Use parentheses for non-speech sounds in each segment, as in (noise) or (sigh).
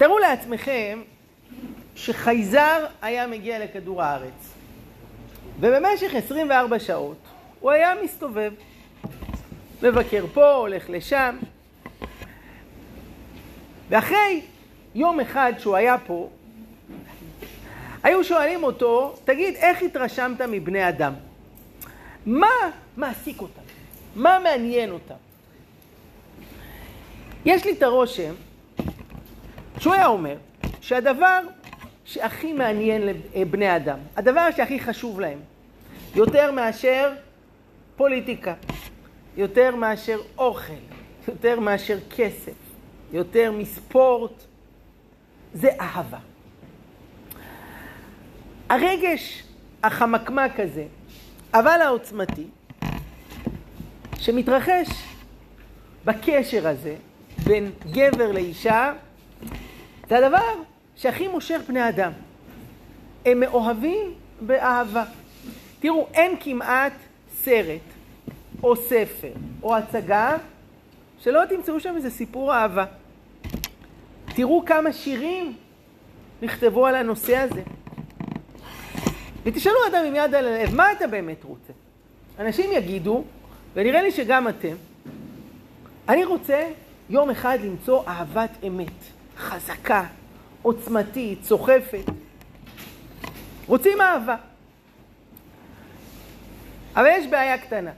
תארו לעצמכם שחייזר היה מגיע לכדור הארץ, ובמשך 24 שעות הוא היה מסתובב, מבקר פה, הולך לשם, ואחרי יום אחד שהוא היה פה, היו שואלים אותו, תגיד, איך התרשמת מבני אדם? מה מעסיק אותם? מה מעניין אותם? יש לי את הרושם שהוא היה אומר שהדבר שהכי מעניין לבני אדם, הדבר שהכי חשוב להם, יותר מאשר פוליטיקה, יותר מאשר אוכל, יותר מאשר כסף, יותר מספורט, זה אהבה. הרגש החמקמק הזה, אבל העוצמתי, שמתרחש בקשר הזה בין גבר לאישה, זה הדבר שהכי מושך בני אדם. הם מאוהבים באהבה. תראו, אין כמעט סרט או ספר או הצגה שלא תמצאו שם איזה סיפור אהבה. תראו כמה שירים נכתבו על הנושא הזה. ותשאלו אדם עם יד על הלב, מה אתה באמת רוצה? אנשים יגידו, ונראה לי שגם אתם, אני רוצה יום אחד למצוא אהבת אמת, חזקה, עוצמתית, סוחפת. רוצים אהבה. אבל יש בעיה קטנה,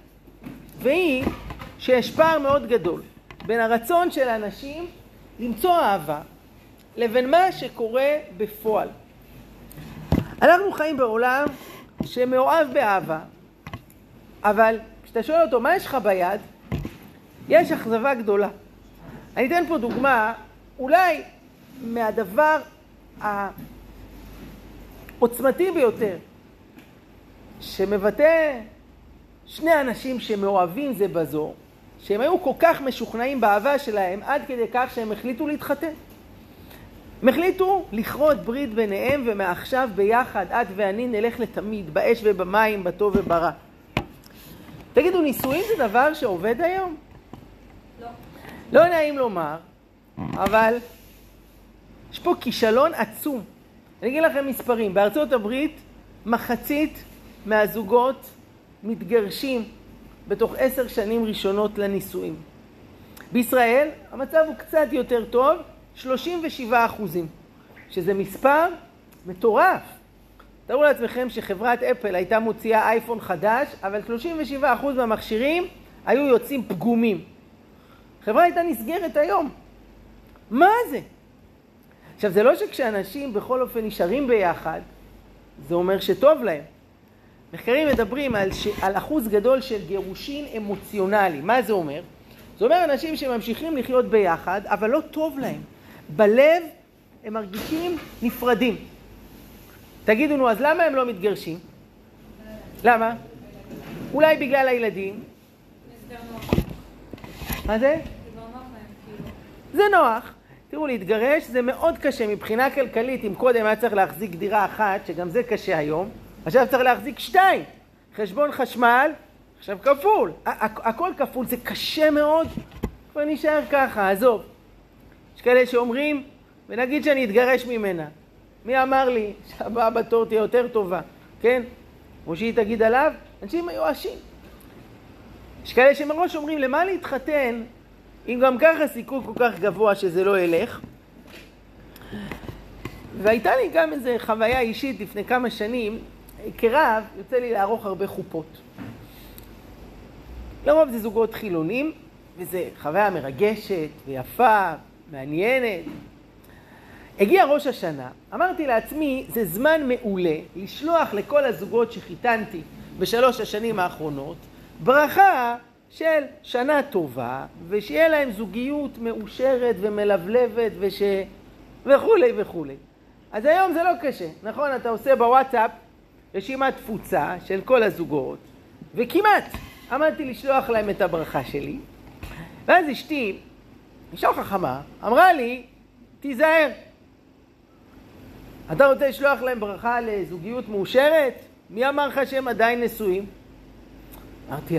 והיא שיש פער מאוד גדול בין הרצון של האנשים למצוא אהבה לבין מה שקורה בפועל. אנחנו חיים בעולם שמאוהב באהבה, אבל כשאתה שואל אותו, מה יש לך ביד? יש אכזבה גדולה. אני אתן פה דוגמה, אולי מהדבר העוצמתי ביותר, שמבטא שני אנשים שמאוהבים זה בזו, שהם היו כל כך משוכנעים באהבה שלהם, עד כדי כך שהם החליטו להתחתן. הם החליטו לכרות ברית ביניהם, ומעכשיו ביחד, את ואני נלך לתמיד, באש ובמים, בטוב וברע. תגידו, נישואים זה דבר שעובד היום? לא. לא נעים לומר, אבל יש פה כישלון עצום. אני אגיד לכם מספרים, בארצות הברית מחצית מהזוגות מתגרשים בתוך עשר שנים ראשונות לנישואים. בישראל המצב הוא קצת יותר טוב, 37 אחוזים, שזה מספר מטורף. תארו לעצמכם שחברת אפל הייתה מוציאה אייפון חדש, אבל 37 אחוז מהמכשירים היו יוצאים פגומים. חברה הייתה נסגרת היום. מה זה? עכשיו, זה לא שכשאנשים בכל אופן נשארים ביחד, זה אומר שטוב להם. מחקרים מדברים על, ש... על אחוז גדול של גירושין אמוציונלי. מה זה אומר? זה אומר אנשים שממשיכים לחיות ביחד, אבל לא טוב להם. בלב הם מרגישים נפרדים. תגידו, נו, אז למה הם לא מתגרשים? למה? אולי בגלל הילדים. מה זה? זה נוח. תראו, להתגרש זה מאוד קשה מבחינה כלכלית. אם קודם היה צריך להחזיק דירה אחת, שגם זה קשה היום, עכשיו צריך להחזיק שתיים. חשבון חשמל, עכשיו כפול. הכל כפול, זה קשה מאוד. כבר נשאר ככה, עזוב. יש כאלה שאומרים, ונגיד שאני אתגרש ממנה. מי אמר לי שהבאה בתור תהיה יותר טובה, כן? כמו שהיא תגיד עליו, אנשים מיואשים. יש כאלה שמראש אומרים, למה להתחתן אם גם ככה סיכוי כל כך גבוה שזה לא ילך? והייתה לי גם איזו חוויה אישית לפני כמה שנים, כרב יוצא לי לערוך הרבה חופות. לרוב זה זוגות חילונים, וזו חוויה מרגשת ויפה, מעניינת. הגיע ראש השנה, אמרתי לעצמי, זה זמן מעולה לשלוח לכל הזוגות שחיתנתי בשלוש השנים האחרונות, ברכה של שנה טובה, ושיהיה להם זוגיות מאושרת ומלבלבת וש... וכולי וכולי. אז היום זה לא קשה, נכון? אתה עושה בוואטסאפ רשימת תפוצה של כל הזוגות, וכמעט עמדתי לשלוח להם את הברכה שלי, ואז אשתי, אישה חכמה, אמרה לי, תיזהר. אתה רוצה לשלוח להם ברכה לזוגיות מאושרת? מי אמר לך שהם עדיין נשואים? אמרתי,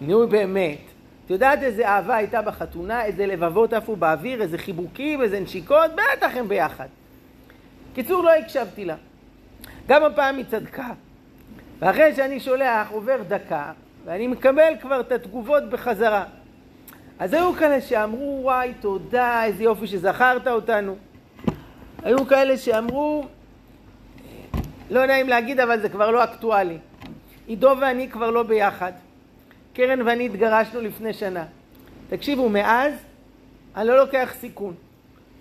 נו באמת, את יודעת איזה אהבה הייתה בחתונה, איזה לבבות עפו באוויר, איזה חיבוקים, איזה נשיקות? בטח הם ביחד. קיצור, לא הקשבתי לה. גם הפעם היא צדקה. ואחרי שאני שולח, עובר דקה, ואני מקבל כבר את התגובות בחזרה. אז היו כאלה שאמרו, וואי, תודה, איזה יופי שזכרת אותנו. היו כאלה שאמרו, לא נעים להגיד, אבל זה כבר לא אקטואלי. עידו ואני כבר לא ביחד. קרן ואני התגרשנו לפני שנה. תקשיבו, מאז אני לא לוקח סיכון.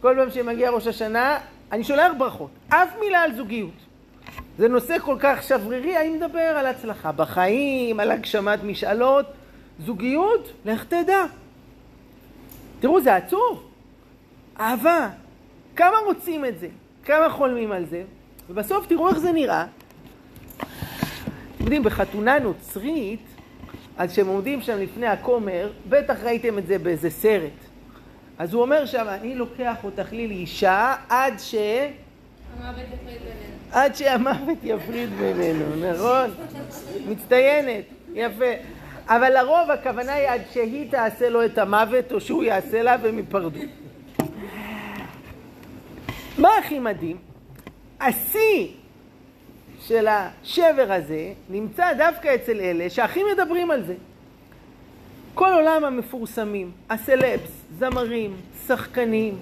כל פעם שמגיע ראש השנה, אני שולח ברכות. אף מילה על זוגיות. זה נושא כל כך שברירי, אני מדבר על הצלחה בחיים, על הגשמת משאלות. זוגיות, לך תדע. תראו, זה עצוב. אהבה. כמה רוצים את זה? כמה חולמים על זה? ובסוף תראו איך זה נראה. אתם יודעים, בחתונה נוצרית, אז כשהם עומדים שם לפני הכומר, בטח ראיתם את זה באיזה סרט. אז הוא אומר שם, אני לוקח אותך לי לאישה עד ש... המוות יפריד בינינו. עד שהמוות יפריד בינינו, נכון? מצטיינת, יפה. אבל לרוב הכוונה היא עד שהיא תעשה לו את המוות או שהוא יעשה לה והם ייפרדו. מה הכי מדהים? השיא של השבר הזה נמצא דווקא אצל אלה שהכי מדברים על זה. כל עולם המפורסמים, הסלבס, זמרים, שחקנים,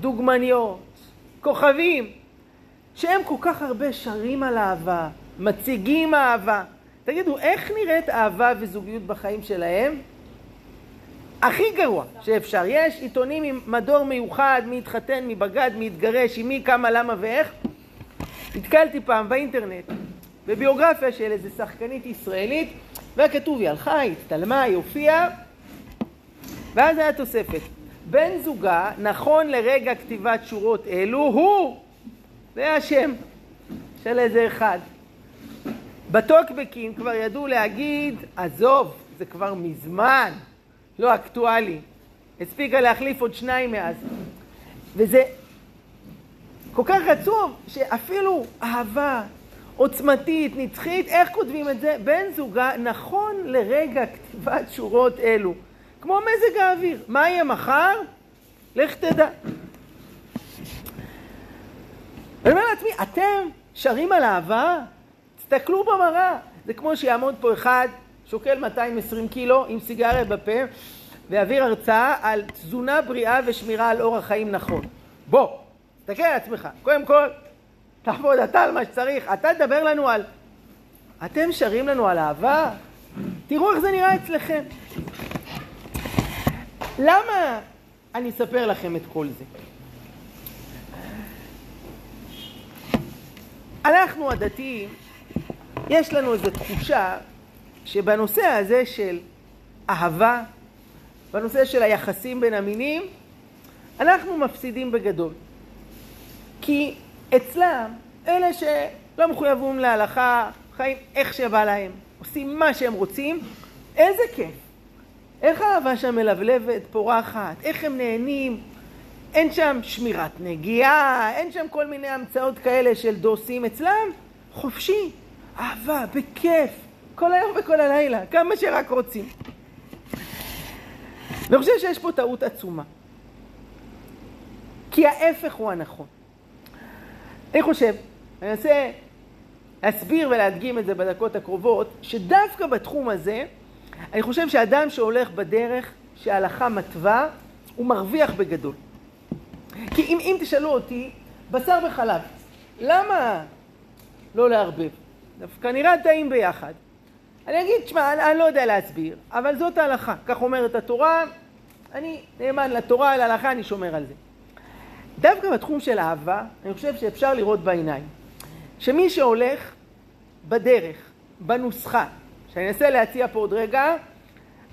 דוגמניות, כוכבים, שהם כל כך הרבה שרים על אהבה, מציגים אהבה. תגידו, איך נראית אהבה וזוגיות בחיים שלהם? הכי גרוע שאפשר. יש עיתונים עם מדור מיוחד, מי התחתן, מי בגד, מי התגרש, עם מי, כמה, למה ואיך. נתקלתי פעם באינטרנט בביוגרפיה של איזה שחקנית ישראלית, והיה כתוב, היא הלכה, היא הצטלמה, היא הופיעה, ואז היה תוספת. בן זוגה, נכון לרגע כתיבת שורות אלו, הוא, זה השם של איזה אחד. בטוקבקים כבר ידעו להגיד, עזוב, זה כבר מזמן לא אקטואלי. הספיקה להחליף עוד שניים מאז. וזה כל כך עצוב, שאפילו אהבה עוצמתית, נצחית, איך כותבים את זה? בן זוגה נכון לרגע כתיבת שורות אלו. כמו מזג האוויר. מה יהיה מחר? לך תדע. אני אומר לעצמי, אתם שרים על אהבה? תסתכלו במראה. זה כמו שיעמוד פה אחד, שוקל 220 קילו, עם סיגריה בפה, ויעביר הרצאה על תזונה בריאה ושמירה על אורח חיים נכון. בוא, תסתכל על עצמך. קודם כל, תעבוד אתה על מה שצריך. אתה תדבר לנו על... אתם שרים לנו על אהבה? תראו איך זה נראה אצלכם. למה אני אספר לכם את כל זה? אנחנו הדתיים, יש לנו איזו תחושה שבנושא הזה של אהבה, בנושא של היחסים בין המינים, אנחנו מפסידים בגדול. כי אצלם, אלה שלא מחויבים להלכה, חיים איך שבא להם, עושים מה שהם רוצים, איזה כיף. איך האהבה שם מלבלבת, פורחת, איך הם נהנים. אין שם שמירת נגיעה, אין שם כל מיני המצאות כאלה של דוסים. אצלם חופשי, אהבה, בכיף, כל היום וכל הלילה, כמה שרק רוצים. ואני חושב שיש פה טעות עצומה. כי ההפך הוא הנכון. אני חושב, אני אנסה להסביר ולהדגים את זה בדקות הקרובות, שדווקא בתחום הזה, אני חושב שאדם שהולך בדרך שההלכה מתווה, הוא מרוויח בגדול. כי אם, אם תשאלו אותי, בשר וחלב, למה לא לערבב? דווקא נראה טעים ביחד. אני אגיד, תשמע, אני, אני לא יודע להסביר, אבל זאת ההלכה. כך אומרת התורה, אני נאמן לתורה, להלכה, אני שומר על זה. דווקא בתחום של אהבה, אני חושב שאפשר לראות בעיניים. שמי שהולך בדרך, בנוסחה, שאני אנסה להציע פה עוד רגע,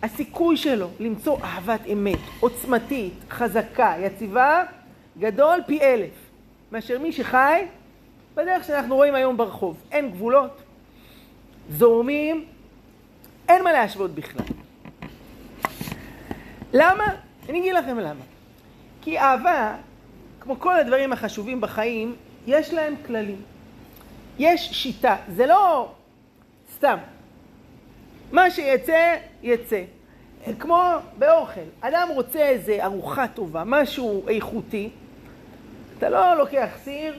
הסיכוי שלו למצוא אהבת אמת, עוצמתית, חזקה, יציבה, גדול פי אלף, מאשר מי שחי בדרך שאנחנו רואים היום ברחוב. אין גבולות, זורמים, אין מה להשוות בכלל. למה? אני אגיד לכם למה. כי אהבה, כמו כל הדברים החשובים בחיים, יש להם כללים. יש שיטה, זה לא סתם. מה שיצא, יצא. כמו באוכל, אדם רוצה איזה ארוחה טובה, משהו איכותי, אתה לא לוקח סיר,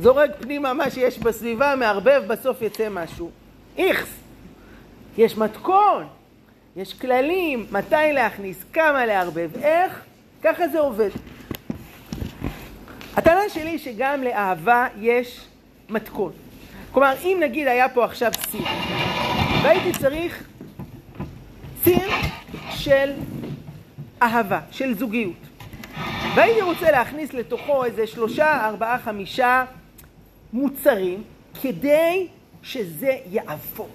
זורק פנימה מה שיש בסביבה, מערבב, בסוף יצא משהו. איכס. יש מתכון, יש כללים, מתי להכניס, כמה לערבב, איך, ככה זה עובד. הטענה שלי שגם לאהבה יש מתכון. כלומר, אם נגיד היה פה עכשיו סיר, והייתי צריך סיר של אהבה, של זוגיות, והייתי רוצה להכניס לתוכו איזה שלושה, ארבעה, חמישה מוצרים, כדי שזה יעבוד,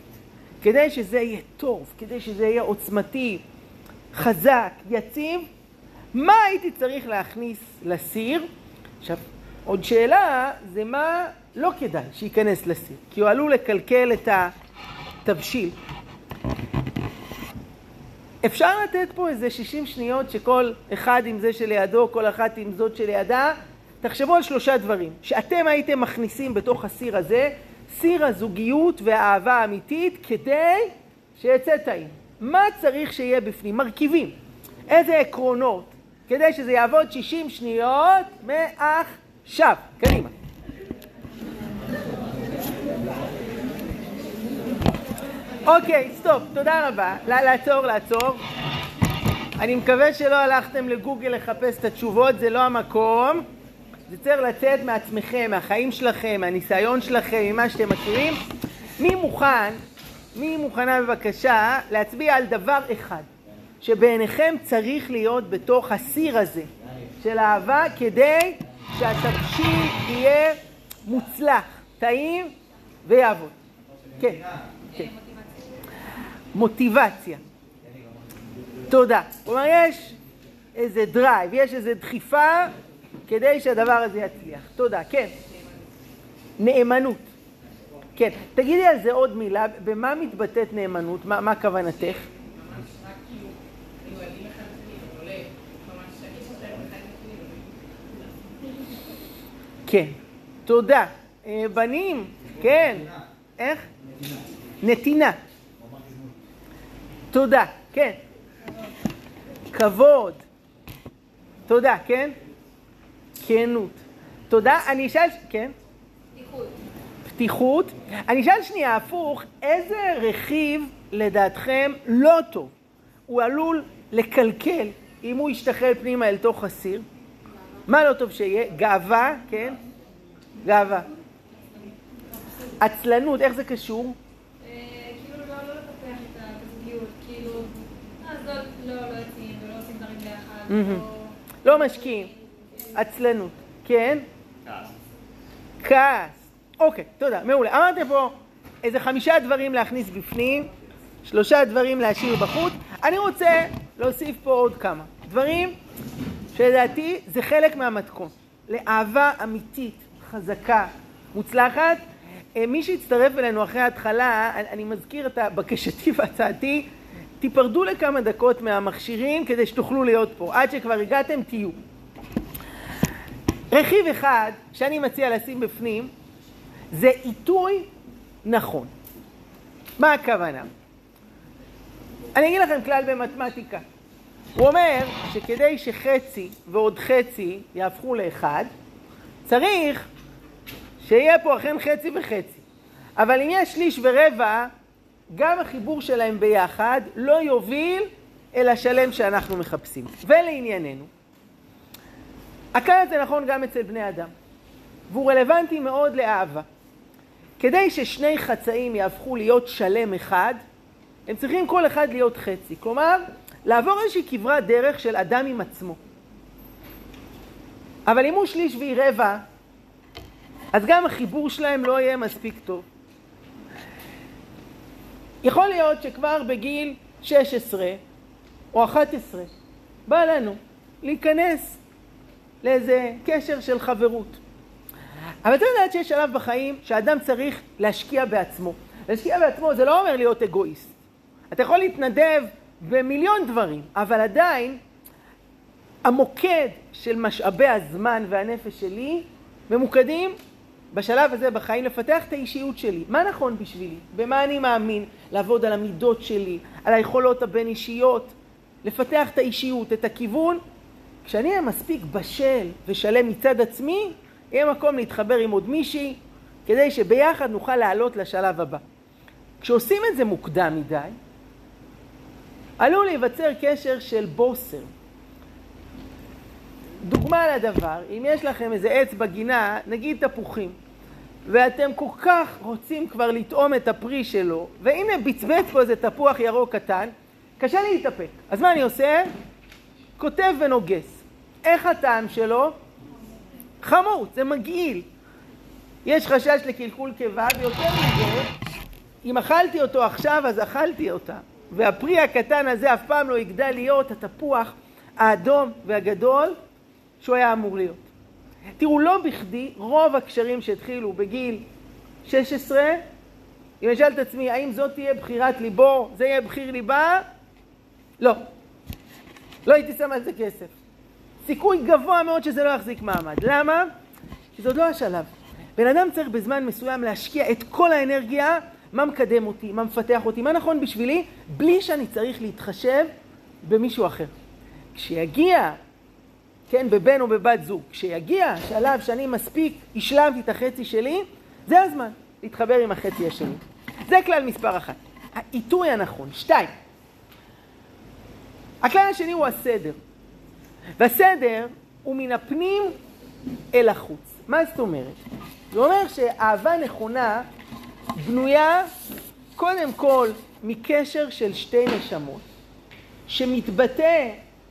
כדי שזה יהיה טוב, כדי שזה יהיה עוצמתי, חזק, יציב, מה הייתי צריך להכניס לסיר? עכשיו, עוד שאלה זה מה לא כדאי שייכנס לסיר, כי הוא עלול לקלקל את התבשיל. אפשר לתת פה איזה 60 שניות שכל אחד עם זה שלידו, כל אחת עם זאת שלידה, תחשבו על שלושה דברים שאתם הייתם מכניסים בתוך הסיר הזה, סיר הזוגיות והאהבה האמיתית, כדי שיצא טעים. מה צריך שיהיה בפנים? מרכיבים. איזה עקרונות, כדי שזה יעבוד 60 שניות מעכשיו. קדימה. אוקיי, סטופ, תודה רבה. לעצור, לעצור. אני מקווה שלא הלכתם לגוגל לחפש את התשובות, זה לא המקום. זה צריך לצאת מעצמכם, מהחיים שלכם, מהניסיון שלכם, ממה שאתם מכירים. מי מוכן, מי מוכנה בבקשה להצביע על דבר אחד שבעיניכם צריך להיות בתוך הסיר הזה של אהבה כדי שהתבשיל יהיה מוצלח, טעים ויעבוד. כן, כן. מוטיבציה. תודה. כלומר, יש איזה drive, יש איזה דחיפה כדי שהדבר הזה יצליח. תודה. כן. נאמנות. כן. תגידי על זה עוד מילה, במה מתבטאת נאמנות? מה, מה כוונתך? כן, תודה. אה, בנים, כן. איך? נתינה. תודה, כן. כבוד. תודה, כן? כנות. תודה. אני אשאל, כן? פתיחות. פתיחות. אני אשאל שנייה הפוך, איזה רכיב לדעתכם לא טוב? הוא עלול לקלקל אם הוא ישתחרר פנימה אל תוך הסיר? מה לא טוב שיהיה? גאווה, כן? גאווה. עצלנות, איך זה קשור? אה, כאילו לא לא לפתח את הזוגיות, כאילו, אז לא לא לא יוצאים ולא עושים דברים ביחד. לא- לא משקיעים. עצלנות. כן? כעס. אוקיי, תודה, מעולה. אמרתם פה איזה חמישה דברים להכניס בפנים, שלושה דברים להשאיר בחוץ. אני רוצה להוסיף פה עוד כמה דברים שלדעתי זה חלק מהמתכון. לאהבה אמיתית, חזקה, מוצלחת. אה, מי שהצטרף אלינו אחרי ההתחלה, אני- מזכיר את בקשתי (laughs) והצעתי, תיפרדו לכמה דקות מהמכשירים כדי שתוכלו להיות פה. עד שכבר הגעתם, תהיו. רכיב אחד שאני מציע לשים בפנים זה עיתוי נכון. מה הכוונה? אני אגיד לכם כלל במתמטיקה. הוא אומר שכדי שחצי ועוד חצי יהפכו לאחד, צריך שיהיה פה אכן חצי וחצי. אבל אם יש שליש ורבע, גם החיבור שלהם ביחד לא יוביל אל השלם שאנחנו מחפשים. ולענייננו, הכלל הזה נכון גם אצל בני אדם, והוא רלוונטי מאוד לאהבה. כדי ששני חצאים יהפכו להיות שלם אחד, הם צריכים כל אחד להיות חצי. כלומר, לעבור איזושהי כברת דרך של אדם עם עצמו. אבל אם הוא שליש והיא רבע, אז גם החיבור שלהם לא יהיה מספיק טוב. יכול להיות שכבר בגיל 16 או 11 בא לנו להיכנס לאיזה קשר של חברות. אבל אתה יודעת שיש שלב בחיים שאדם צריך להשקיע בעצמו. להשקיע בעצמו זה לא אומר להיות אגואיסט. אתה יכול להתנדב במיליון דברים, אבל עדיין המוקד של משאבי הזמן והנפש שלי ממוקדים בשלב הזה בחיים לפתח את האישיות שלי. מה נכון בשבילי? במה אני מאמין? לעבוד על המידות שלי, על היכולות הבין אישיות, לפתח את האישיות, את הכיוון. כשאני אהיה מספיק בשל ושלם מצד עצמי, יהיה מקום להתחבר עם עוד מישהי, כדי שביחד נוכל לעלות לשלב הבא. כשעושים את זה מוקדם מדי, עלול להיווצר קשר של בוסר. דוגמה לדבר, אם יש לכם איזה עץ בגינה, נגיד תפוחים, ואתם כל כך רוצים כבר לטעום את הפרי שלו, והנה בצבץ פה איזה תפוח ירוק קטן, קשה לי להתאפק. אז מה אני עושה? כותב ונוגס. איך הטעם שלו? חמוץ, זה מגעיל. יש חשש לקלקול קיבה, ויותר מזה, אם אכלתי אותו עכשיו, אז אכלתי אותה. והפרי הקטן הזה אף פעם לא יגדל להיות התפוח האדום והגדול שהוא היה אמור להיות. תראו, לא בכדי רוב הקשרים שהתחילו בגיל 16, אם אשאל את עצמי, האם זאת תהיה בחירת ליבו, זה יהיה בחיר ליבה? לא. לא הייתי שם על זה כסף. סיכוי גבוה מאוד שזה לא יחזיק מעמד. למה? כי זה עוד לא השלב. בן אדם צריך בזמן מסוים להשקיע את כל האנרגיה, מה מקדם אותי, מה מפתח אותי, מה נכון בשבילי, בלי שאני צריך להתחשב במישהו אחר. כשיגיע כן, בבן או בבת זוג. כשיגיע השלב שאני מספיק השלמתי את החצי שלי, זה הזמן להתחבר עם החצי השני. זה כלל מספר אחת. העיתוי הנכון. שתיים. הכלל השני הוא הסדר. והסדר הוא מן הפנים אל החוץ. מה זאת אומרת? זה אומר שאהבה נכונה בנויה קודם כל מקשר של שתי נשמות, שמתבטא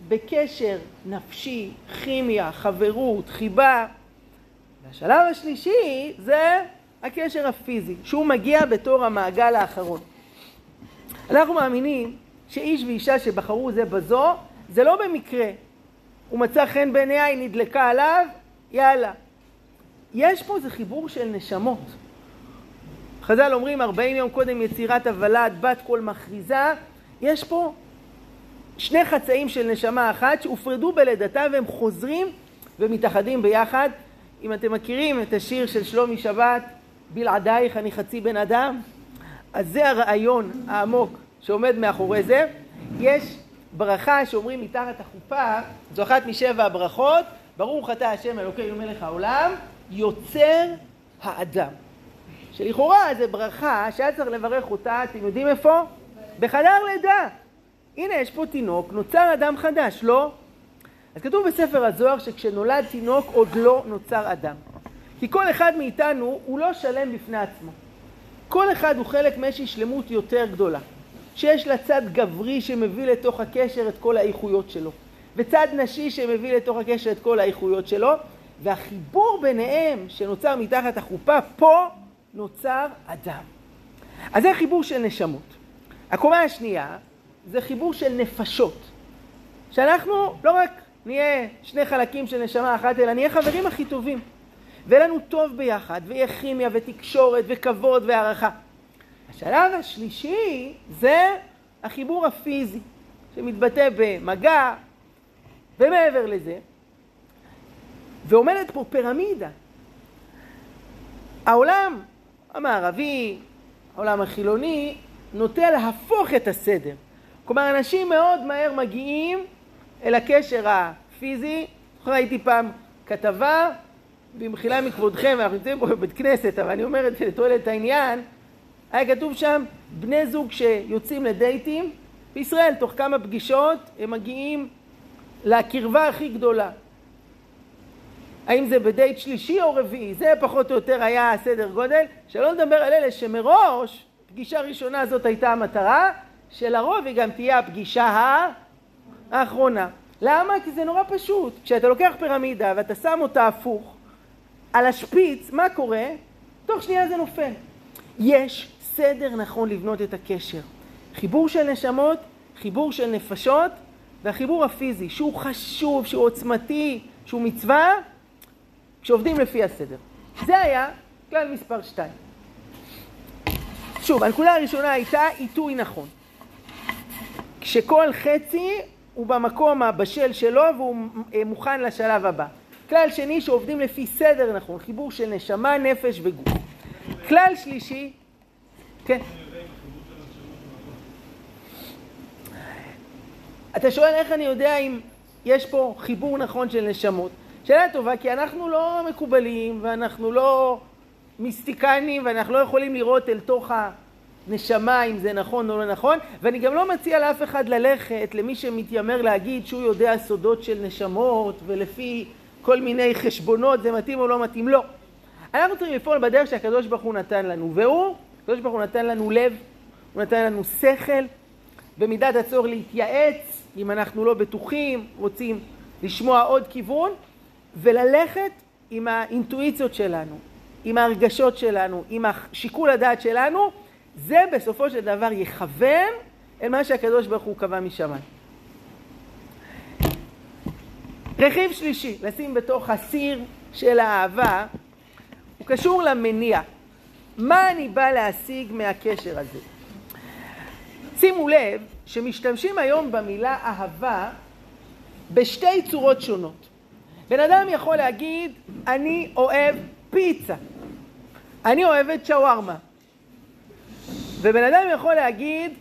בקשר נפשי, כימיה, חברות, חיבה. והשלב השלישי זה הקשר הפיזי, שהוא מגיע בתור המעגל האחרון. אנחנו מאמינים שאיש ואישה שבחרו זה בזו, זה לא במקרה. הוא מצא חן בעיניה, היא נדלקה עליו, יאללה. יש פה איזה חיבור של נשמות. חז"ל אומרים 40 יום קודם יצירת הוולד, בת קול מכריזה, יש פה שני חצאים של נשמה אחת שהופרדו בלידתה והם חוזרים ומתאחדים ביחד. אם אתם מכירים את השיר של שלומי שבת, בלעדייך אני חצי בן אדם, אז זה הרעיון העמוק שעומד מאחורי זה. יש ברכה שאומרים מתחת החופה, זו אחת משבע הברכות, ברוך אתה השם אלוקינו מלך העולם, יוצר האדם. שלכאורה זו ברכה שהיה צריך לברך אותה, אתם יודעים איפה? בחדר לידה. הנה יש פה תינוק, נוצר אדם חדש, לא? אז כתוב בספר הזוהר שכשנולד תינוק עוד לא נוצר אדם. כי כל אחד מאיתנו הוא לא שלם בפני עצמו. כל אחד הוא חלק מאיזושהי שלמות יותר גדולה. שיש לה צד גברי שמביא לתוך הקשר את כל האיכויות שלו, וצד נשי שמביא לתוך הקשר את כל האיכויות שלו, והחיבור ביניהם שנוצר מתחת החופה, פה נוצר אדם. אז זה חיבור של נשמות. הקומה השנייה זה חיבור של נפשות. שאנחנו לא רק נהיה שני חלקים של נשמה אחת, אלא נהיה חברים הכי טובים. ויהיה לנו טוב ביחד, ויהיה כימיה ותקשורת וכבוד והערכה. השלב השלישי זה החיבור הפיזי, שמתבטא במגע ומעבר לזה. ועומדת פה פירמידה. העולם המערבי, העולם החילוני, נוטה להפוך את הסדר. כלומר, אנשים מאוד מהר מגיעים אל הקשר הפיזי. ראיתי פעם כתבה, במחילה מכבודכם, אנחנו נמצאים פה בבית כנסת, אבל אני אומר את זה לתועלת העניין, היה כתוב שם, בני זוג שיוצאים לדייטים, בישראל, תוך כמה פגישות, הם מגיעים לקרבה הכי גדולה. האם זה בדייט שלישי או רביעי? זה פחות או יותר היה הסדר גודל. שלא לדבר על אלה שמראש, פגישה ראשונה זאת הייתה המטרה, שלרוב היא גם תהיה הפגישה האחרונה. למה? כי זה נורא פשוט. כשאתה לוקח פירמידה ואתה שם אותה הפוך, על השפיץ, מה קורה? תוך שנייה זה נופל. יש סדר נכון לבנות את הקשר. חיבור של נשמות, חיבור של נפשות, והחיבור הפיזי, שהוא חשוב, שהוא עוצמתי, שהוא מצווה, כשעובדים לפי הסדר. זה היה כלל מספר 2. שוב, הנקודה הראשונה הייתה עיתוי נכון. כשכל חצי הוא במקום הבשל שלו והוא מוכן לשלב הבא. כלל שני שעובדים לפי סדר נכון, חיבור של נשמה, נפש וגוף. כלל שלישי, כן. אתה שואל איך אני יודע אם יש פה חיבור נכון של נשמות. שאלה טובה, כי אנחנו לא מקובלים ואנחנו לא מיסטיקנים ואנחנו לא יכולים לראות אל תוך הנשמה אם זה נכון או לא נכון, ואני גם לא מציע לאף אחד ללכת, למי שמתיימר להגיד שהוא יודע סודות של נשמות ולפי כל מיני חשבונות זה מתאים או לא מתאים, לא. אנחנו צריכים לפעול בדרך שהקדוש ברוך הוא נתן לנו, והוא, הקדוש ברוך הוא נתן לנו לב, הוא נתן לנו שכל, במידת הצורך להתייעץ, אם אנחנו לא בטוחים, רוצים לשמוע עוד כיוון, וללכת עם האינטואיציות שלנו, עם ההרגשות שלנו, עם שיקול הדעת שלנו, זה בסופו של דבר יכוון אל מה שהקדוש ברוך הוא קבע משמיים. רכיב שלישי, לשים בתוך הסיר של האהבה, הוא קשור למניע. מה אני בא להשיג מהקשר הזה? שימו לב שמשתמשים היום במילה אהבה בשתי צורות שונות. בן אדם יכול להגיד, אני אוהב פיצה, אני אוהבת שווארמה. ובן אדם יכול להגיד,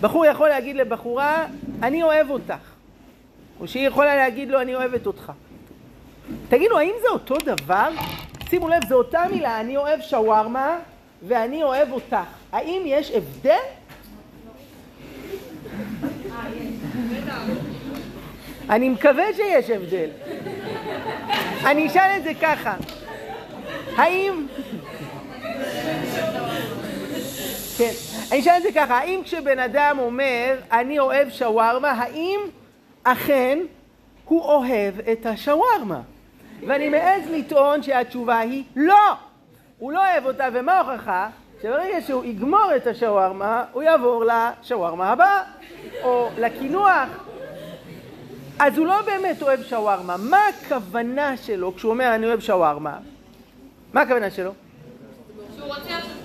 בחור יכול להגיד לבחורה, אני אוהב אותך. או שהיא יכולה להגיד לו, אני אוהבת אותך. תגידו, האם זה אותו דבר? שימו לב, זו אותה מילה, אני אוהב שווארמה ואני אוהב אותך. האם יש הבדל? אני מקווה שיש הבדל. אני אשאל את זה ככה, האם... כן, אני אשאל את זה ככה, האם כשבן אדם אומר אני אוהב שווארמה, האם אכן הוא אוהב את השווארמה? ואני מעז לטעון שהתשובה היא לא, הוא לא אוהב אותה, ומה ההוכחה? שברגע שהוא יגמור את השווארמה, הוא יעבור לשווארמה הבאה, או לקינוח. אז הוא לא באמת אוהב שווארמה. מה הכוונה שלו כשהוא אומר אני אוהב שווארמה? מה הכוונה שלו? שהוא רוצה עכשיו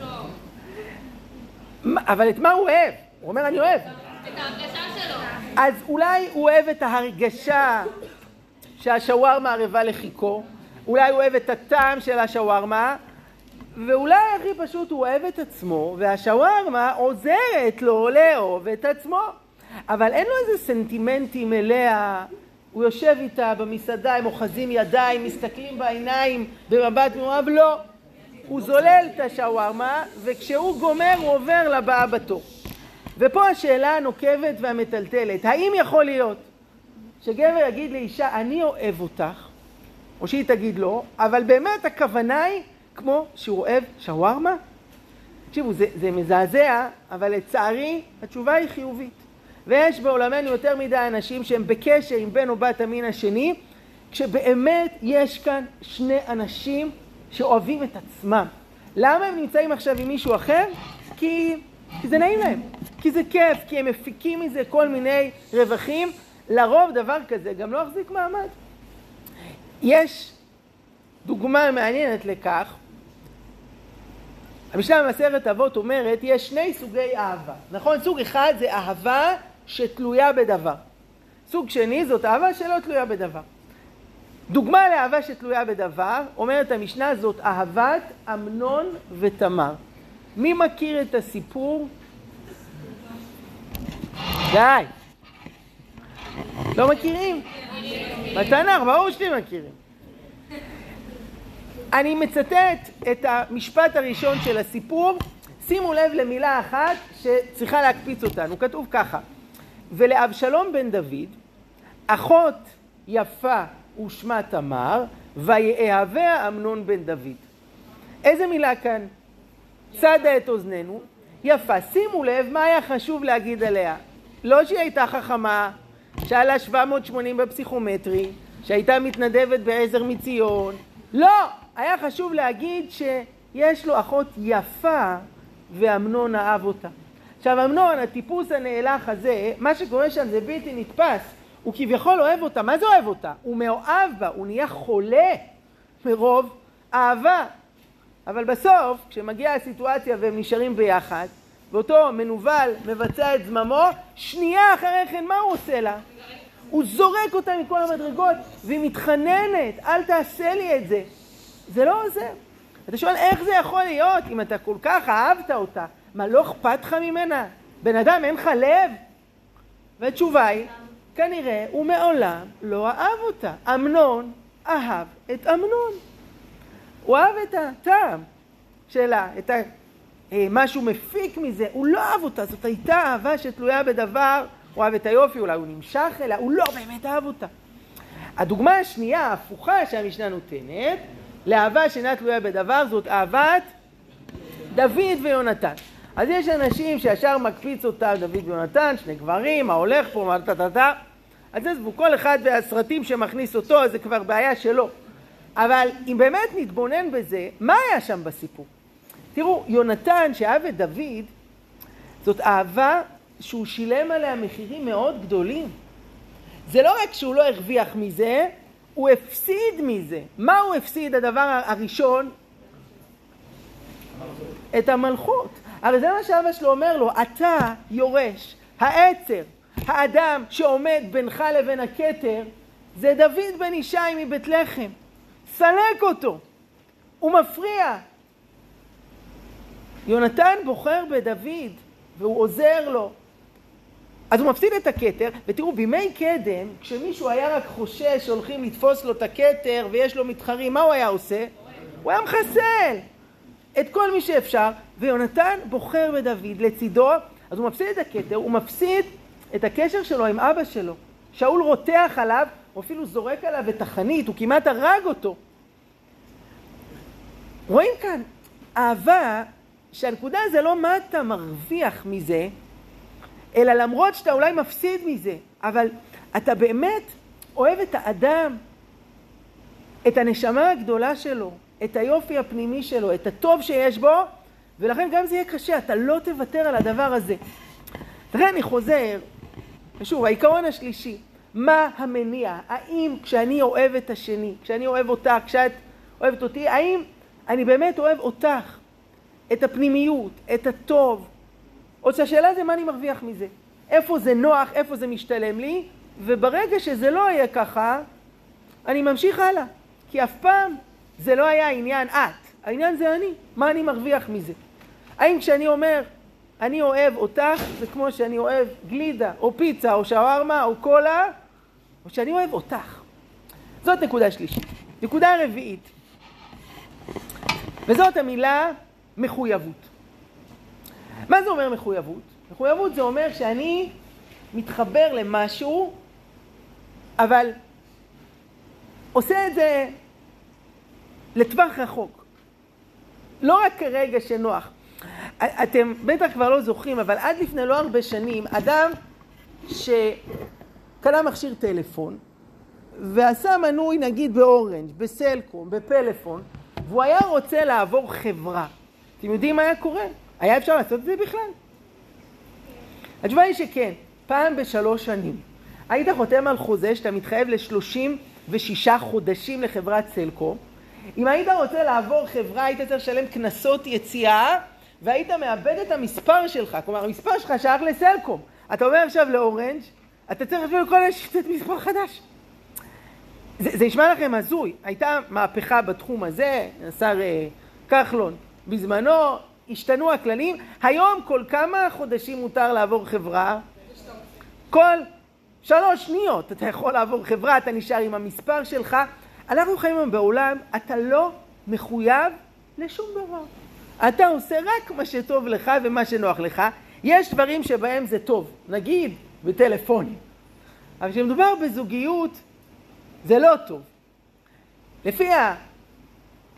אבל את מה הוא אוהב? הוא אומר אני אוהב. את ההרגשה שלו. אז אולי הוא אוהב את ההרגשה שהשווארמה ערבה לחיכו, אולי הוא אוהב את הטעם של השווארמה, ואולי הכי פשוט הוא אוהב את עצמו, והשווארמה עוזרת לו לאהוב את עצמו. אבל אין לו איזה סנטימנטים אליה, הוא יושב איתה במסעדה, הם אוחזים ידיים, מסתכלים בעיניים במבט מאוהב, לא. הוא זולל את השווארמה, וכשהוא גומר הוא עובר לבאה בתור. ופה השאלה הנוקבת והמטלטלת, האם יכול להיות שגבר יגיד לאישה, אני אוהב אותך, או שהיא תגיד לא, אבל באמת הכוונה היא כמו שהוא אוהב שווארמה? תקשיבו, זה, זה מזעזע, אבל לצערי התשובה היא חיובית. ויש בעולמנו יותר מדי אנשים שהם בקשר עם בן או בת המין השני, כשבאמת יש כאן שני אנשים שאוהבים את עצמם. למה הם נמצאים עכשיו עם מישהו אחר? כי, כי זה נעים להם, כי זה כיף, כי הם מפיקים מזה כל מיני רווחים. לרוב דבר כזה גם לא יחזיק מעמד. יש דוגמה מעניינת לכך. המשנה במסכת אבות אומרת, יש שני סוגי אהבה. נכון? סוג אחד זה אהבה שתלויה בדבר. סוג שני זאת אהבה שלא תלויה בדבר. דוגמה לאהבה שתלויה בדבר, אומרת המשנה, זאת אהבת אמנון ותמר. מי מכיר את הסיפור? די. לא מכירים? בתנ"ך, ברור שאתם מכירים. אני מצטט את המשפט הראשון של הסיפור, שימו לב למילה אחת שצריכה להקפיץ אותנו, כתוב ככה: ולאבשלום בן דוד, אחות יפה ושמה תמר, ויאהביה אמנון בן דוד. איזה מילה כאן? צדה את אוזנינו, יפה. שימו לב מה היה חשוב להגיד עליה. לא שהיא הייתה חכמה, שהיה לה 780 בפסיכומטרי, שהייתה מתנדבת בעזר מציון. לא! היה חשוב להגיד שיש לו אחות יפה ואמנון אהב אותה. עכשיו אמנון, הטיפוס הנאלח הזה, מה שקורה שם זה בלתי נתפס. הוא כביכול אוהב אותה. מה זה אוהב אותה? הוא מאוהב בה, הוא נהיה חולה מרוב אהבה. אבל בסוף, כשמגיעה הסיטואציה והם נשארים ביחד, ואותו מנוול מבצע את זממו, שנייה אחרי כן, מה הוא עושה לה? הוא זורק אותה מכל המדרגות, והיא מתחננת, אל תעשה לי את זה. זה לא עוזר. אתה שואל, איך זה יכול להיות אם אתה כל כך אהבת אותה? מה, לא אכפת לך ממנה? בן אדם, אין לך לב? והתשובה היא, כנראה הוא מעולם לא אהב אותה. אמנון אהב את אמנון. הוא אהב את הטעם שלה, את ה... אה, מה שהוא מפיק מזה, הוא לא אהב אותה, זאת הייתה אהבה שתלויה בדבר, הוא אהב את היופי, אולי הוא נמשך אליה, הוא לא באמת אהב אותה. הדוגמה השנייה, ההפוכה שהמשנה נותנת, לאהבה שאינה תלויה בדבר, זאת אהבת דוד ויונתן. אז יש אנשים שישר מקפיץ אותם, דוד ויונתן, שני גברים, מה הולך פה, מה טה טה טה. אז עזבו, כל אחד והסרטים שמכניס אותו, זה כבר בעיה שלו. אבל אם באמת נתבונן בזה, מה היה שם בסיפור? תראו, יונתן שאהב את דוד, זאת אהבה שהוא שילם עליה מחירים מאוד גדולים. זה לא רק שהוא לא הרוויח מזה, הוא הפסיד מזה. מה הוא הפסיד? הדבר הראשון? את המלכות. הרי זה מה שאבא שלו אומר לו, אתה יורש, העצר, האדם שעומד בינך לבין הכתר, זה דוד בן ישי מבית לחם. סלק אותו, הוא מפריע. יונתן בוחר בדוד והוא עוזר לו. אז הוא מפסיד את הכתר, ותראו, בימי קדם, כשמישהו היה רק חושש שהולכים לתפוס לו את הכתר ויש לו מתחרים, מה הוא היה עושה? הוא היה מחסל את כל מי שאפשר, ויונתן בוחר בדוד לצידו, אז הוא מפסיד את הכתר, הוא מפסיד את הקשר שלו עם אבא שלו. שאול רותח עליו, הוא אפילו זורק עליו את החנית, הוא כמעט הרג אותו. רואים כאן אהבה שהנקודה זה לא מה אתה מרוויח מזה, אלא למרות שאתה אולי מפסיד מזה, אבל אתה באמת אוהב את האדם, את הנשמה הגדולה שלו, את היופי הפנימי שלו, את הטוב שיש בו, ולכן גם זה יהיה קשה, אתה לא תוותר על הדבר הזה. לכן אני חוזר, ושוב, העיקרון השלישי, מה המניע? האם כשאני אוהב את השני, כשאני אוהב אותה, כשאת אוהבת אותי, האם אני באמת אוהב אותך, את הפנימיות, את הטוב, או שהשאלה זה מה אני מרוויח מזה. איפה זה נוח, איפה זה משתלם לי, וברגע שזה לא יהיה ככה, אני ממשיך הלאה. כי אף פעם זה לא היה עניין את, העניין זה אני, מה אני מרוויח מזה. האם כשאני אומר, אני אוהב אותך, זה כמו שאני אוהב גלידה, או פיצה, או שווארמה, או קולה, או שאני אוהב אותך. זאת נקודה שלישית. נקודה רביעית, וזאת המילה מחויבות. מה זה אומר מחויבות? מחויבות זה אומר שאני מתחבר למשהו, אבל עושה את זה לטווח רחוק. לא רק כרגע שנוח. אתם בטח כבר לא זוכרים, אבל עד לפני לא הרבה שנים, אדם שקנה מכשיר טלפון ועשה מנוי נגיד באורנג', בסלקום, בפלאפון, והוא היה רוצה לעבור חברה. אתם יודעים מה היה קורה? היה אפשר לעשות את זה בכלל? התשובה היא שכן, פעם בשלוש שנים. היית חותם על חוזה שאתה מתחייב ל-36 חודשים לחברת סלקום. אם היית רוצה לעבור חברה, היית צריך לשלם קנסות יציאה, והיית מאבד את המספר שלך. כלומר, המספר שלך שייך לסלקום. אתה אומר עכשיו לאורנג', אתה צריך אפילו כל לתת מספר חדש. זה, זה נשמע לכם הזוי. הייתה מהפכה בתחום הזה, השר אה, כחלון בזמנו, השתנו הכללים. היום כל כמה חודשים מותר לעבור חברה? כל שלוש שניות אתה יכול לעבור חברה, אתה נשאר עם המספר שלך. אנחנו חיים היום בעולם, אתה לא מחויב לשום דבר. אתה עושה רק מה שטוב לך ומה שנוח לך. יש דברים שבהם זה טוב, נגיד בטלפונים. אבל כשמדובר בזוגיות, זה לא טוב. לפי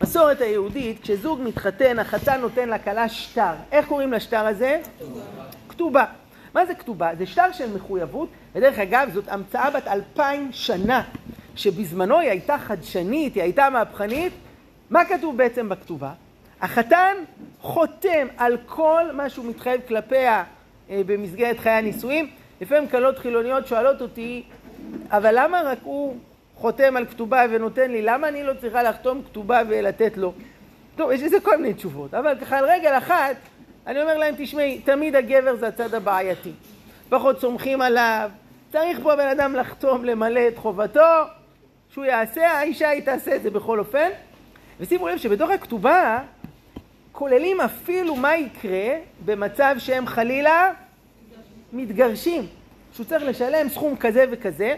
המסורת היהודית, כשזוג מתחתן, החתן נותן לכלה שטר. איך קוראים לשטר הזה? כתובה. כתובה. מה זה כתובה? זה שטר של מחויבות, ודרך אגב, זאת המצאה בת אלפיים שנה, שבזמנו היא הייתה חדשנית, היא הייתה מהפכנית. מה כתוב בעצם בכתובה? החתן חותם על כל מה שהוא מתחייב כלפיה אה, במסגרת חיי הנישואים. לפעמים כלות חילוניות שואלות אותי, אבל למה רק הוא חותם על כתובה ונותן לי, למה אני לא צריכה לחתום כתובה ולתת לו? טוב, יש לזה כל מיני תשובות, אבל ככה על רגל אחת, אני אומר להם, תשמעי, תמיד הגבר זה הצד הבעייתי. פחות סומכים עליו, צריך פה הבן אדם לחתום, למלא את חובתו, שהוא יעשה, האישה היא תעשה את זה בכל אופן. ושימו לב שבתוך הכתובה כוללים אפילו מה יקרה במצב שהם חלילה מתגרשים. שהוא צריך לשלם סכום כזה וכזה,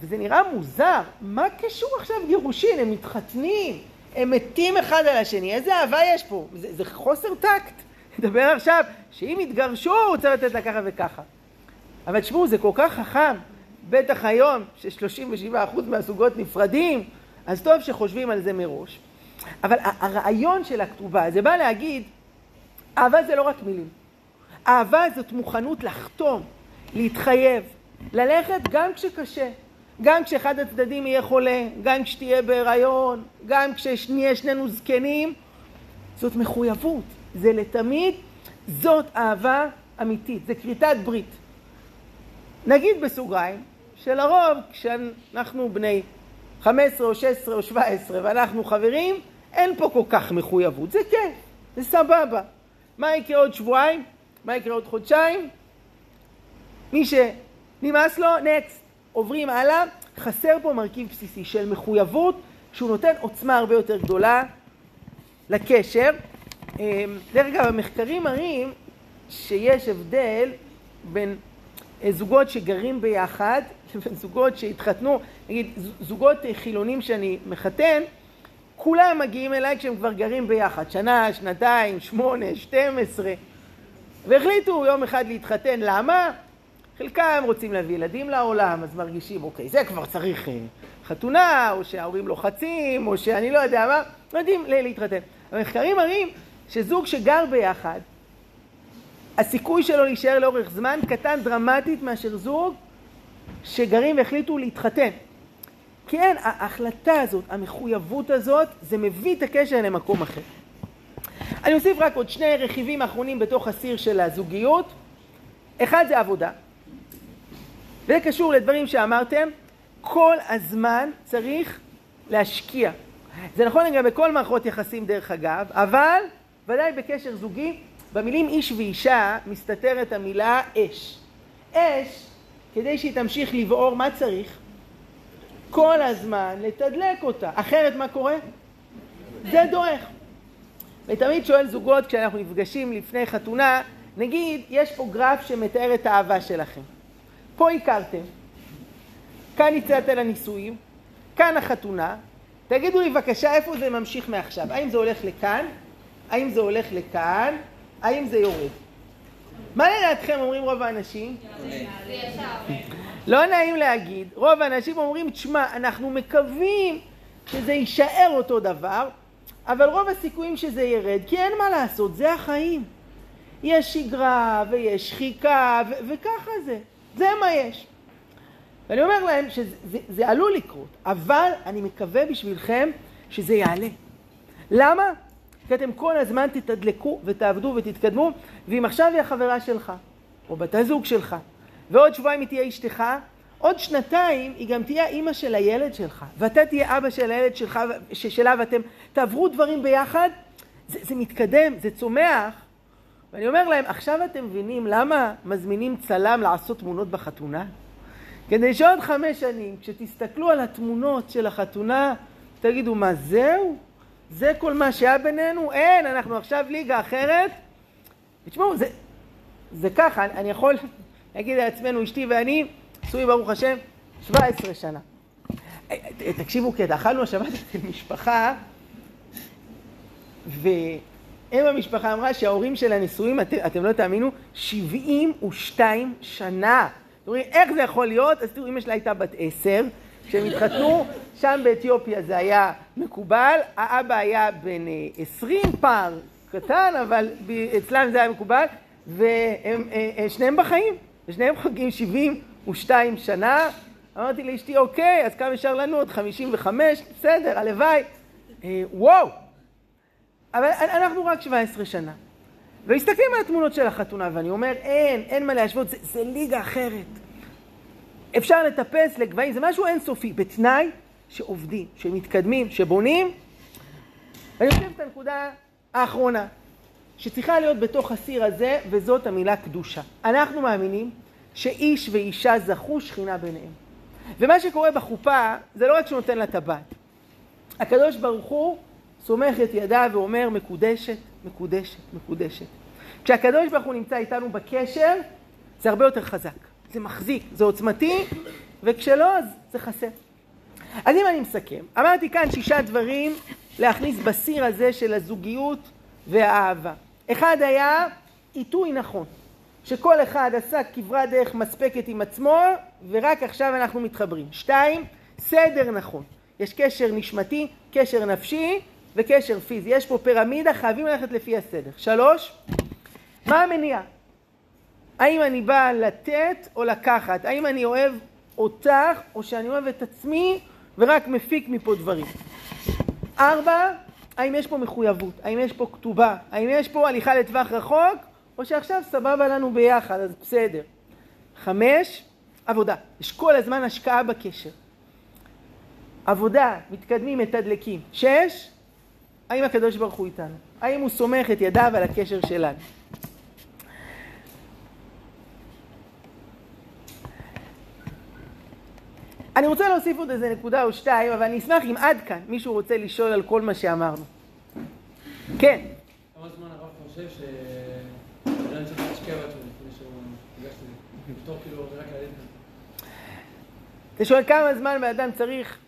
וזה נראה מוזר. מה קשור עכשיו גירושין? הם מתחתנים, הם מתים אחד על השני, איזה אהבה יש פה? זה, זה חוסר טקט. (laughs) נדבר עכשיו שאם יתגרשו הוא צריך לתת לה ככה וככה. אבל תשמעו, זה כל כך חכם, בטח היום, ש-37% מהזוגות נפרדים, אז טוב שחושבים על זה מראש. אבל הרעיון של הכתובה, זה בא להגיד, אהבה זה לא רק מילים. אהבה זאת מוכנות לחתום, להתחייב, ללכת גם כשקשה, גם כשאחד הצדדים יהיה חולה, גם כשתהיה בהיריון, גם כשנהיה שנינו זקנים, זאת מחויבות, זה לתמיד, זאת אהבה אמיתית, זה כריתת ברית. נגיד בסוגריים, שלרוב כשאנחנו בני 15 או 16 או 17 ואנחנו חברים, אין פה כל כך מחויבות, זה כן, זה סבבה. מה יקרה עוד שבועיים? מה יקרה עוד חודשיים? מי שנמאס לו, נקסט. עוברים הלאה, חסר פה מרכיב בסיסי של מחויבות שהוא נותן עוצמה הרבה יותר גדולה לקשר. אמ, דרך אגב, המחקרים מראים שיש הבדל בין אה, זוגות שגרים ביחד זוגות שהתחתנו, נגיד זוגות חילונים שאני מחתן, כולם מגיעים אליי כשהם כבר גרים ביחד, שנה, שנתיים, שמונה, שתים עשרה, והחליטו יום אחד להתחתן, למה? חלקם רוצים להביא ילדים לעולם, אז מרגישים, אוקיי, זה כבר צריך אה, חתונה, או שההורים לוחצים, או שאני לא יודע מה, לא יודעים להתחתן. המחקרים מראים שזוג שגר ביחד, הסיכוי שלו להישאר לאורך זמן קטן דרמטית מאשר זוג שגרים והחליטו להתחתן. כן, ההחלטה הזאת, המחויבות הזאת, זה מביא את הקשר למקום אחר. אני אוסיף רק עוד שני רכיבים אחרונים בתוך הסיר של הזוגיות. אחד זה עבודה. וזה קשור לדברים שאמרתם, כל הזמן צריך להשקיע. זה נכון גם בכל מערכות יחסים דרך אגב, אבל ודאי בקשר זוגי, במילים איש ואישה מסתתרת המילה אש. אש, כדי שהיא תמשיך לבעור, מה צריך? כל הזמן לתדלק אותה. אחרת מה קורה? זה דועך. ותמיד שואל זוגות כשאנחנו נפגשים לפני חתונה, נגיד, יש פה גרף שמתאר את האהבה שלכם. פה הכרתם, כאן יצאת לנישואים, כאן החתונה, תגידו לי בבקשה איפה זה ממשיך מעכשיו, האם זה הולך לכאן, האם זה הולך לכאן, האם זה יורד. מה לדעתכם אומרים רוב האנשים? לא נעים להגיד, רוב האנשים אומרים, תשמע, אנחנו מקווים שזה יישאר אותו דבר, אבל רוב הסיכויים שזה ירד, כי אין מה לעשות, זה החיים. יש שגרה ויש שחיקה ו- וככה זה. זה מה יש. ואני אומר להם שזה זה, זה עלול לקרות, אבל אני מקווה בשבילכם שזה יעלה. למה? כי אתם כל הזמן תתדלקו ותעבדו ותתקדמו, ואם עכשיו היא החברה שלך, או בת הזוג שלך, ועוד שבועיים היא תהיה אשתך, עוד שנתיים היא גם תהיה אימא של הילד שלך, ואתה תהיה אבא של הילד שלך, שלה, ואתם תעברו דברים ביחד, זה, זה מתקדם, זה צומח, ואני אומר להם, עכשיו אתם מבינים למה מזמינים צלם לעשות תמונות בחתונה? כדי שעוד חמש שנים, כשתסתכלו על התמונות של החתונה, תגידו, מה זהו? זה כל מה שהיה בינינו? אין, אנחנו עכשיו ליגה אחרת. תשמעו, זה, זה ככה, אני, אני יכול (laughs) להגיד לעצמנו, אשתי ואני, נשוי ברוך השם, 17 שנה. תקשיבו קטע, אכלנו השבת (laughs) אצל משפחה, ו... אם המשפחה אמרה שההורים של הנישואים, את, אתם לא תאמינו, 72 שנה. אתם אומרים, איך זה יכול להיות? אז תראו, אמא שלה הייתה בת עשר, כשהם התחתנו, שם באתיופיה זה היה מקובל, האבא היה בן 20, אה, פער קטן, אבל אצלם זה היה מקובל, והם אה, אה, שניהם בחיים, ושניהם חוגגים 72 שנה. אמרתי לאשתי, אוקיי, אז כמה נשאר לנו? עוד 55? בסדר, הלוואי. וואו! אבל אנחנו רק 17 שנה. ומסתכלים על התמונות של החתונה, ואני אומר, אין, אין מה להשוות, זה, זה ליגה אחרת. אפשר לטפס לגבהים, זה משהו אינסופי, בתנאי שעובדים, שמתקדמים, שבונים. ואני חושב את הנקודה האחרונה. שצריכה להיות בתוך הסיר הזה, וזאת המילה קדושה. אנחנו מאמינים שאיש ואישה זכו שכינה ביניהם. ומה שקורה בחופה, זה לא רק שהוא נותן לה טבעת. הקדוש ברוך הוא סומך את ידיו ואומר מקודשת, מקודשת, מקודשת. כשהקדוש ברוך הוא נמצא איתנו בקשר, זה הרבה יותר חזק. זה מחזיק, זה עוצמתי, וכשלא, אז זה חסר. אז אם אני מסכם, אמרתי כאן שישה דברים להכניס בסיר הזה של הזוגיות והאהבה. אחד היה עיתוי נכון, שכל אחד עשה כברת דרך מספקת עם עצמו, ורק עכשיו אנחנו מתחברים. שתיים, סדר נכון. יש קשר נשמתי, קשר נפשי וקשר פיזי. יש פה פירמידה, חייבים ללכת לפי הסדר. שלוש, מה המניע? האם אני באה לתת או לקחת? האם אני אוהב אותך או שאני אוהב את עצמי ורק מפיק מפה דברים? ארבע, האם יש פה מחויבות? האם יש פה כתובה? האם יש פה הליכה לטווח רחוק? או שעכשיו סבבה לנו ביחד, אז בסדר. חמש, עבודה. יש כל הזמן השקעה בקשר. עבודה, מתקדמים, מתדלקים. שש, האם הקדוש ברוך הוא איתנו? האם הוא סומך את ידיו על הקשר שלנו? אני רוצה להוסיף עוד איזה נקודה או שתיים, אבל אני אשמח אם עד כאן מישהו רוצה לשאול על כל מה שאמרנו. כן. כמה זמן הרב חושב שאדם צריך להשקיע בעצמו לפני שהוא ניגש לזה? לפתור כאילו רק על אתה שואל כמה זמן בן צריך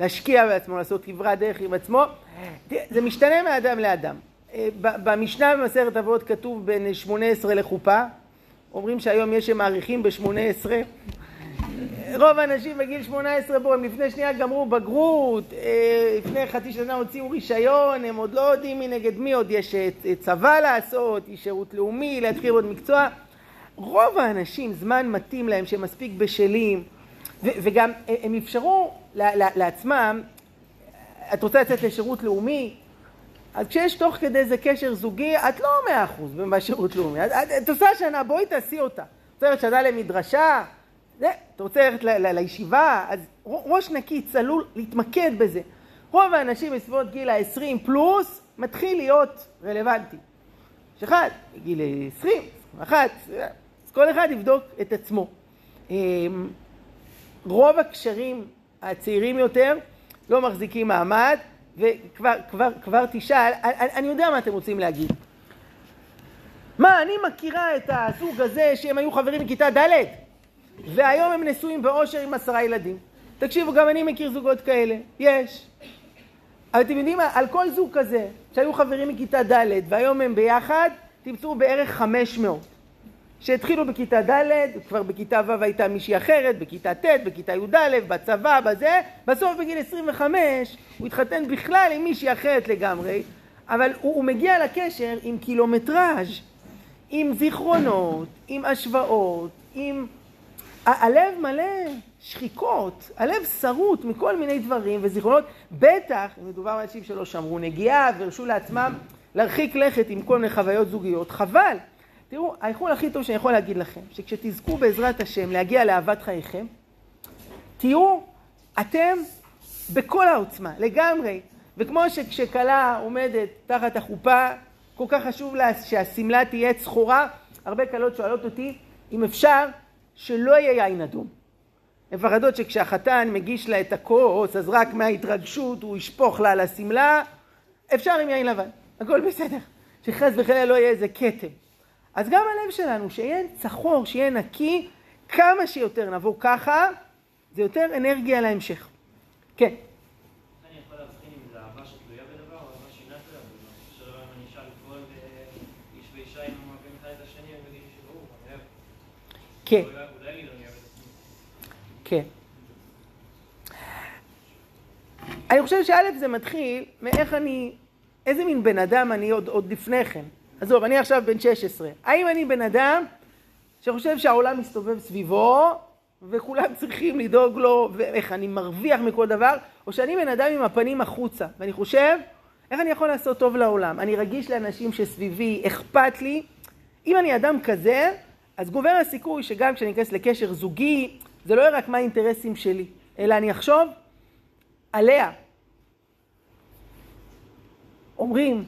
להשקיע בעצמו, לעשות כברת דרך עם עצמו? זה משתנה מאדם לאדם. אה, במשנה במסכת אבות כתוב בין 18 לחופה, אומרים שהיום יש שמעריכים ב-18, רוב האנשים בגיל 18 בו, הם לפני שנייה גמרו בגרות, אה, לפני חצי שנה הוציאו רישיון, הם עוד לא יודעים מי נגד מי, עוד יש אה, צבא לעשות, יש שירות לאומי, להתחיל עוד מקצוע. רוב האנשים, זמן מתאים להם, שהם מספיק בשלים, וגם אה, הם אפשרו לעצמם, את רוצה לצאת לשירות לאומי, אז כשיש תוך כדי איזה קשר זוגי, את לא מאה אחוז בשירות לאומי. את, את, את עושה שנה, בואי תעשי אותה. את רוצה שנה למדרשה, זה, אתה רוצה ללכת לישיבה, אז ראש נקי, צלול, להתמקד בזה. רוב האנשים בסביבות גיל ה-20 פלוס מתחיל להיות רלוונטי. יש אחד בגיל 20, 21, אז כל אחד יבדוק את עצמו. אמ, רוב הקשרים הצעירים יותר לא מחזיקים מעמד, וכבר כבר, כבר תשאל, אני, אני יודע מה אתם רוצים להגיד. מה, אני מכירה את הזוג הזה שהם היו חברים בכיתה ד'? והיום הם נשואים באושר עם עשרה ילדים. תקשיבו, גם אני מכיר זוגות כאלה, יש. אבל אתם יודעים מה, על כל זוג כזה, שהיו חברים מכיתה ד' והיום הם ביחד, תמצאו בערך 500. שהתחילו בכיתה ד', כבר בכיתה ו' הייתה מישהי אחרת, בכיתה ט', בכיתה י"א, בצבא, בזה, בסוף בגיל 25 הוא התחתן בכלל עם מישהי אחרת לגמרי, אבל הוא, הוא מגיע לקשר עם קילומטראז', עם זיכרונות, עם השוואות, עם הלב מלא שחיקות, הלב שרוט מכל מיני דברים וזיכרונות, בטח אם מדובר על אנשים שלא שמרו נגיעה והרשו לעצמם להרחיק לכת עם כל מיני חוויות זוגיות, חבל. תראו, האיחול הכי טוב שאני יכול להגיד לכם, שכשתזכו בעזרת השם להגיע לאהבת חייכם, תהיו אתם בכל העוצמה, לגמרי. וכמו שכשכלה עומדת תחת החופה, כל כך חשוב לה שהשמלה תהיה צחורה, הרבה כלות שואלות אותי אם אפשר שלא יהיה יין אדום. הן מפחדות שכשהחתן מגיש לה את הכוס, אז רק מההתרגשות הוא ישפוך לה על השמלה, אפשר עם יין לבן, הכל בסדר. שחס וחלילה לא יהיה איזה כתם. אז גם הלב שלנו, שיהיה צחור, שיהיה נקי, כמה שיותר נבוא ככה, זה יותר אנרגיה להמשך. כן. כן. כן. אני חושב שא' זה מתחיל מאיך אני, איזה מין בן אדם אני עוד, עוד לפני כן. עזוב, אני עכשיו בן 16. האם אני בן אדם שחושב שהעולם מסתובב סביבו וכולם צריכים לדאוג לו ואיך אני מרוויח מכל דבר, או שאני בן אדם עם הפנים החוצה, ואני חושב, איך אני יכול לעשות טוב לעולם? אני רגיש לאנשים שסביבי, אכפת לי. אם אני אדם כזה, אז גובר הסיכוי שגם כשאני אכנס לקשר זוגי, זה לא יהיה רק מה האינטרסים שלי, אלא אני אחשוב עליה. אומרים,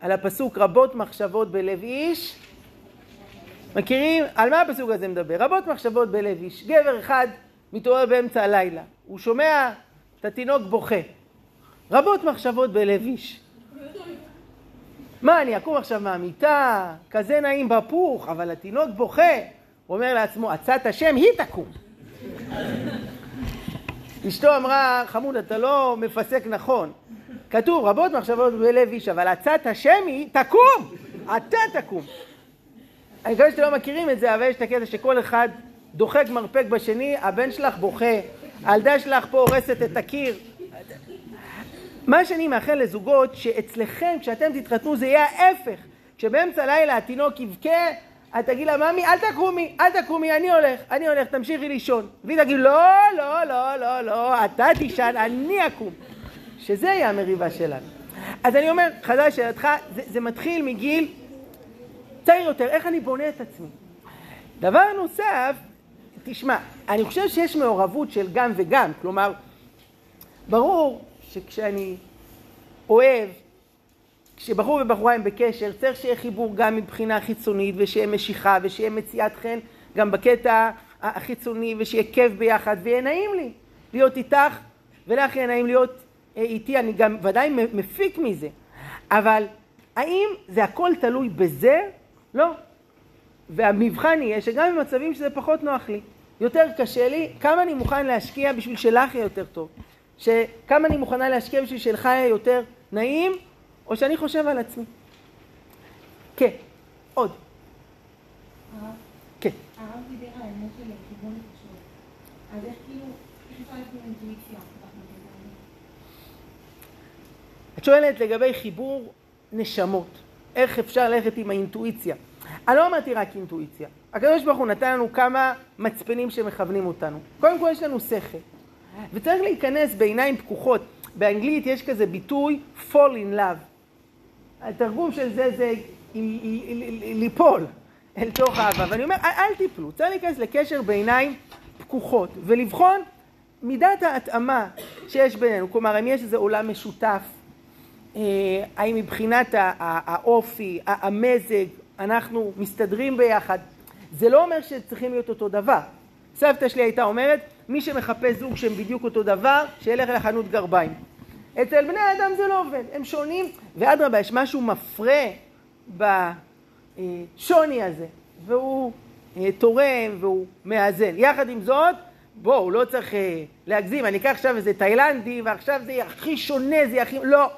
על הפסוק רבות מחשבות בלב איש. מכירים? על מה הפסוק הזה מדבר? רבות מחשבות בלב איש. גבר אחד מתעורר באמצע הלילה, הוא שומע את התינוק בוכה. רבות מחשבות בלב איש. מה, אני אקום עכשיו מהמיטה, כזה נעים בפוך, אבל התינוק בוכה. הוא אומר לעצמו, עצת השם היא תקום. אשתו אמרה, חמוד, אתה לא מפסק נכון. כתוב, רבות מחשבות בלב איש, אבל עצת השם היא תקום! אתה תקום. אני מקווה שאתם לא מכירים את זה, אבל יש את הקטע שכל אחד דוחק מרפק בשני, הבן שלך בוכה, הילדה שלך פה הורסת את הקיר. מה שאני מאחל לזוגות, שאצלכם, כשאתם תתחתנו, זה יהיה ההפך. כשבאמצע הלילה התינוק יבכה, את תגיד לה, ממי, אל תקומי, אל תקומי, אני הולך, אני הולך, תמשיכי לישון. והיא תגיד, לא, לא, לא, לא, לא, אתה תישן, אני אקום. שזה יהיה המריבה שלנו. אז אני אומר, חזר לשאלתך, זה, זה מתחיל מגיל צעיר יותר, איך אני בונה את עצמי. דבר נוסף, תשמע, אני חושב שיש מעורבות של גם וגם, כלומר, ברור שכשאני אוהב, כשבחור ובחורה הם בקשר, צריך שיהיה חיבור גם מבחינה חיצונית, ושיהיה משיכה, ושיהיה מציאת חן גם בקטע החיצוני, ושיהיה כיף ביחד, ויהיה נעים לי להיות איתך, ולך יהיה נעים להיות אה, איתי, אני גם ודאי מפיק מזה. אבל האם זה הכל תלוי בזה? לא. והמבחן יהיה שגם במצבים שזה פחות נוח לי, יותר קשה לי, כמה אני מוכן להשקיע בשביל שלך יהיה יותר טוב. שכמה אני מוכנה להשקיע בשביל שלך יהיה יותר נעים, או שאני חושב על עצמי. כן, עוד. כן. הרב דיבר על העניין של כיוון נפשות. אז איך כאילו, איך אפשר אינטואיציה? את שואלת לגבי חיבור נשמות, איך אפשר ללכת עם האינטואיציה. אני לא אמרתי רק אינטואיציה. הקדוש ברוך הוא נתן לנו כמה מצפנים שמכוונים אותנו. קודם כל יש לנו שכל, וצריך להיכנס בעיניים פקוחות. באנגלית יש כזה ביטוי fall in love. התרגום של זה זה ליפול אל תוך אהבה. ואני אומר, אל תיפלו, צריך להיכנס לקשר בעיניים פקוחות ולבחון מידת ההתאמה שיש בינינו. כלומר, אם יש איזה עולם משותף, אה, האם מבחינת האופי, המזג, אנחנו מסתדרים ביחד. זה לא אומר שצריכים להיות אותו דבר. סבתא שלי הייתה אומרת, מי שמחפש זוג שהם בדיוק אותו דבר, שילך לחנות גרביים. אצל בני האדם זה לא עובד, הם שונים, ואדרבה, יש משהו מפרה בשוני הזה, והוא אה, תורם והוא מאזן. יחד עם זאת, בואו, לא צריך אה, להגזים, אני אקח עכשיו איזה תאילנדי, ועכשיו זה הכי שונה, זה הכי... לא.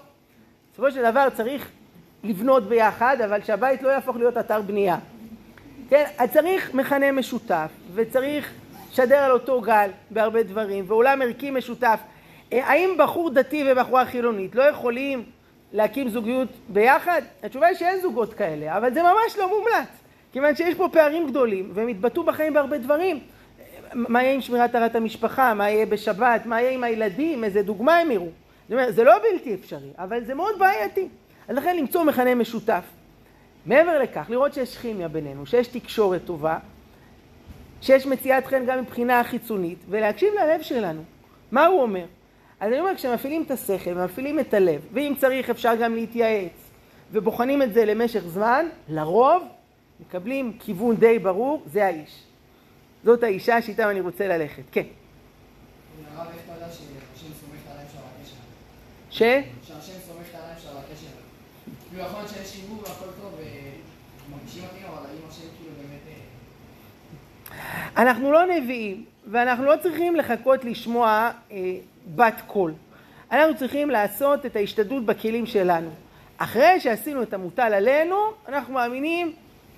בסופו של דבר צריך לבנות ביחד, אבל שהבית לא יהפוך להיות אתר בנייה. כן, אז צריך מכנה משותף, וצריך לשדר על אותו גל בהרבה דברים, ועולם ערכי משותף. אה, האם בחור דתי ובחורה חילונית לא יכולים להקים זוגיות ביחד? התשובה היא שאין זוגות כאלה, אבל זה ממש לא מומלץ, כיוון שיש פה פערים גדולים, והם התבטאו בחיים בהרבה דברים. מה יהיה עם שמירת טהרת המשפחה, מה יהיה בשבת, מה יהיה עם הילדים, איזה דוגמה הם יראו. זה לא בלתי אפשרי, אבל זה מאוד בעייתי. אז לכן למצוא מכנה משותף. מעבר לכך, לראות שיש כימיה בינינו, שיש תקשורת טובה, שיש מציאת חן גם מבחינה חיצונית, ולהקשיב ללב שלנו. מה הוא אומר? אז אני אומר, כשמפעילים את השכל ומפעילים את הלב, ואם צריך אפשר גם להתייעץ, ובוחנים את זה למשך זמן, לרוב מקבלים כיוון די ברור, זה האיש. זאת האישה שאיתם אני רוצה ללכת. כן. ש? שהשם סומך את העיניים שלו על הקשר. כאילו יכול להיות שיש עיבוב והכל טוב ומרגישים מתאים, אבל האם השם כאילו באמת... אה, אנחנו לא נביאים, ואנחנו לא צריכים לחכות לשמוע אה, בת קול. אנחנו צריכים לעשות את ההשתדלות בכלים שלנו. אחרי שעשינו את המוטל עלינו, אנחנו מאמינים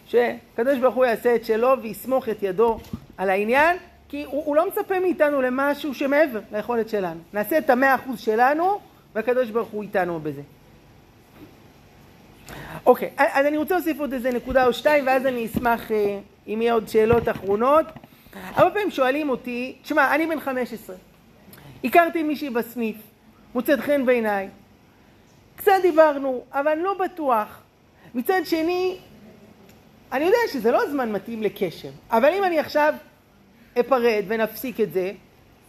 שקדוש ברוך הוא יעשה את שלו ויסמוך את ידו על העניין, כי הוא, הוא לא מצפה מאיתנו למשהו שמעבר ליכולת שלנו. נעשה את המאה אחוז שלנו, והקדוש ברוך הוא איתנו בזה. אוקיי, אז אני רוצה להוסיף עוד איזה נקודה או שתיים, ואז אני אשמח אה, אם יהיה עוד שאלות אחרונות. הרבה פעמים שואלים אותי, תשמע, אני בן 15, הכרתי מישהי בסניף, מוצאת חן בעיניי, קצת דיברנו, אבל לא בטוח. מצד שני, אני יודע שזה לא זמן מתאים לקשר, אבל אם אני עכשיו אפרד ונפסיק את זה,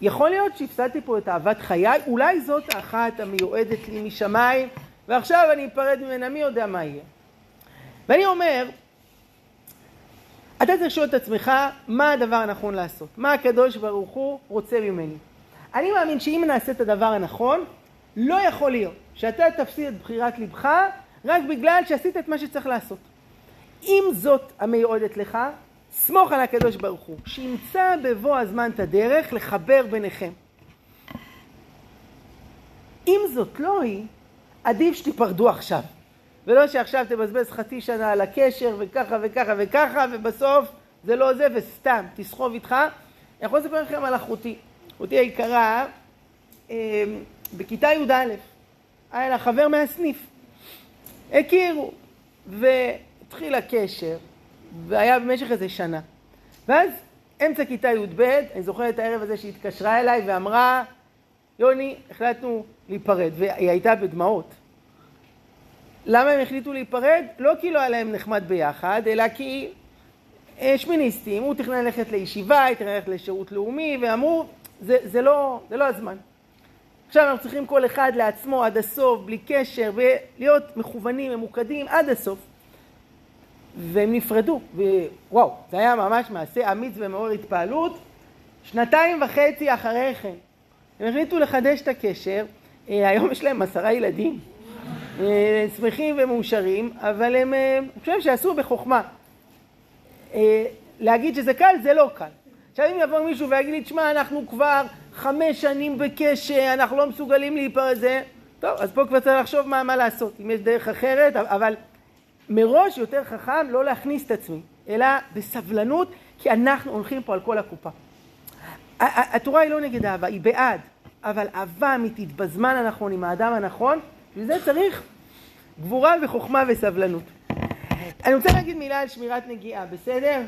יכול להיות שהפסדתי פה את אהבת חיי, אולי זאת האחת המיועדת לי משמיים, ועכשיו אני אפרד ממנה, מי יודע מה יהיה. ואני אומר, אתה צריך לשאול את עצמך מה הדבר הנכון לעשות, מה הקדוש ברוך הוא רוצה ממני. אני מאמין שאם נעשה את הדבר הנכון, לא יכול להיות שאתה תפסיד את בחירת לבך רק בגלל שעשית את מה שצריך לעשות. אם זאת המיועדת לך, סמוך על הקדוש ברוך הוא, שימצא בבוא הזמן את הדרך לחבר ביניכם. אם זאת לא היא, עדיף שתיפרדו עכשיו. ולא שעכשיו תבזבז חצי שנה על הקשר וככה וככה וככה ובסוף זה לא זה וסתם תסחוב איתך. אני יכול לספר לכם על אחותי. אחותי היקרה, אה, בכיתה י"א, היה לה חבר מהסניף. הכירו, והתחיל הקשר, והיה במשך איזה שנה. ואז אמצע כיתה י"ב, אני זוכר את הערב הזה שהיא התקשרה אליי ואמרה, יוני, החלטנו להיפרד, והיא הייתה בדמעות. למה הם החליטו להיפרד? לא כי לא היה להם נחמד ביחד, אלא כי אה, שמיניסטים, הוא תכנן ללכת לישיבה, היא תכנן ללכת לשירות לאומי, ואמרו, זה, זה, לא, זה לא הזמן. עכשיו אנחנו צריכים כל אחד לעצמו עד הסוף, בלי קשר, ולהיות מכוונים, ממוקדים עד הסוף. והם נפרדו, ווואו, זה היה ממש מעשה אמיץ ומעורר התפעלות. שנתיים וחצי אחרי כן, הם החליטו לחדש את הקשר, אה, היום יש להם עשרה ילדים. אה, שמחים ומאושרים, אבל הם, אה, אני חושב שעשו בחוכמה. אה, להגיד שזה קל, זה לא קל. עכשיו אם יבוא מישהו ויגיד לי, תשמע, אנחנו כבר חמש שנים בקשר, אנחנו לא מסוגלים להיפרד זה, טוב, אז פה כבר צריך לחשוב מה, מה לעשות, אם יש דרך אחרת, אבל מראש יותר חכם לא להכניס את עצמי, אלא בסבלנות, כי אנחנו הולכים פה על כל הקופה. התורה היא לא נגד אהבה, היא בעד, אבל אהבה אמיתית בזמן הנכון, עם האדם הנכון, בשביל זה צריך גבורה וחוכמה וסבלנות. אני רוצה להגיד מילה על שמירת נגיעה, בסדר?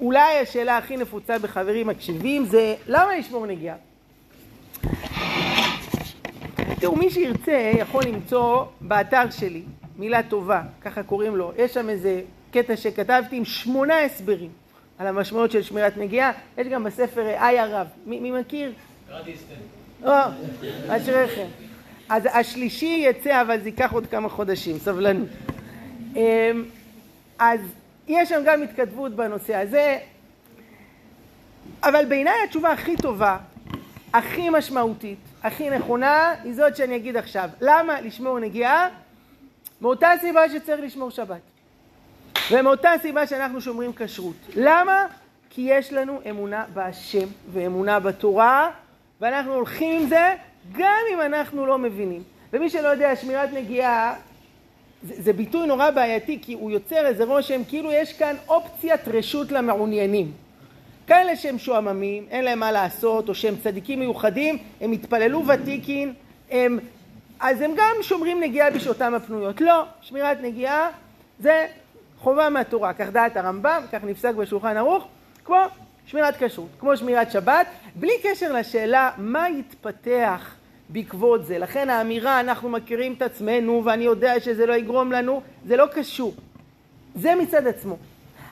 אולי השאלה הכי נפוצה בחברים מקשיבים זה למה לשמור נגיעה? תראו, מי שירצה יכול למצוא באתר שלי מילה טובה, ככה קוראים לו, יש שם איזה קטע שכתבתי עם שמונה הסברים על המשמעות של שמירת נגיעה, יש גם בספר איי הרב, מי, מי מכיר? קראתי סטנד. או, אשריכם. אז השלישי יצא, אבל זה ייקח עוד כמה חודשים, סבלנות. אמ, אז יש שם גם התכתבות בנושא הזה, אבל בעיניי התשובה הכי טובה, הכי משמעותית, הכי נכונה, היא זאת שאני אגיד עכשיו. למה לשמור נגיעה? מאותה סיבה שצריך לשמור שבת. ומאותה סיבה שאנחנו שומרים כשרות. למה? כי יש לנו אמונה בהשם ואמונה בתורה, ואנחנו הולכים עם זה גם אם אנחנו לא מבינים. ומי שלא יודע, שמירת נגיעה זה, זה ביטוי נורא בעייתי, כי הוא יוצר איזה רושם כאילו יש כאן אופציית רשות למעוניינים. כאלה שהם שועממים, אין להם מה לעשות, או שהם צדיקים מיוחדים, הם התפללו ותיקין, הם... אז הם גם שומרים נגיעה בשעותם הפנויות. לא, שמירת נגיעה זה חובה מהתורה, כך דעת הרמב"ם, כך נפסק בשולחן ערוך, כמו שמירת כשרות, כמו שמירת שבת, בלי קשר לשאלה מה יתפתח בעקבות זה. לכן האמירה אנחנו מכירים את עצמנו ואני יודע שזה לא יגרום לנו, זה לא קשור. זה מצד עצמו.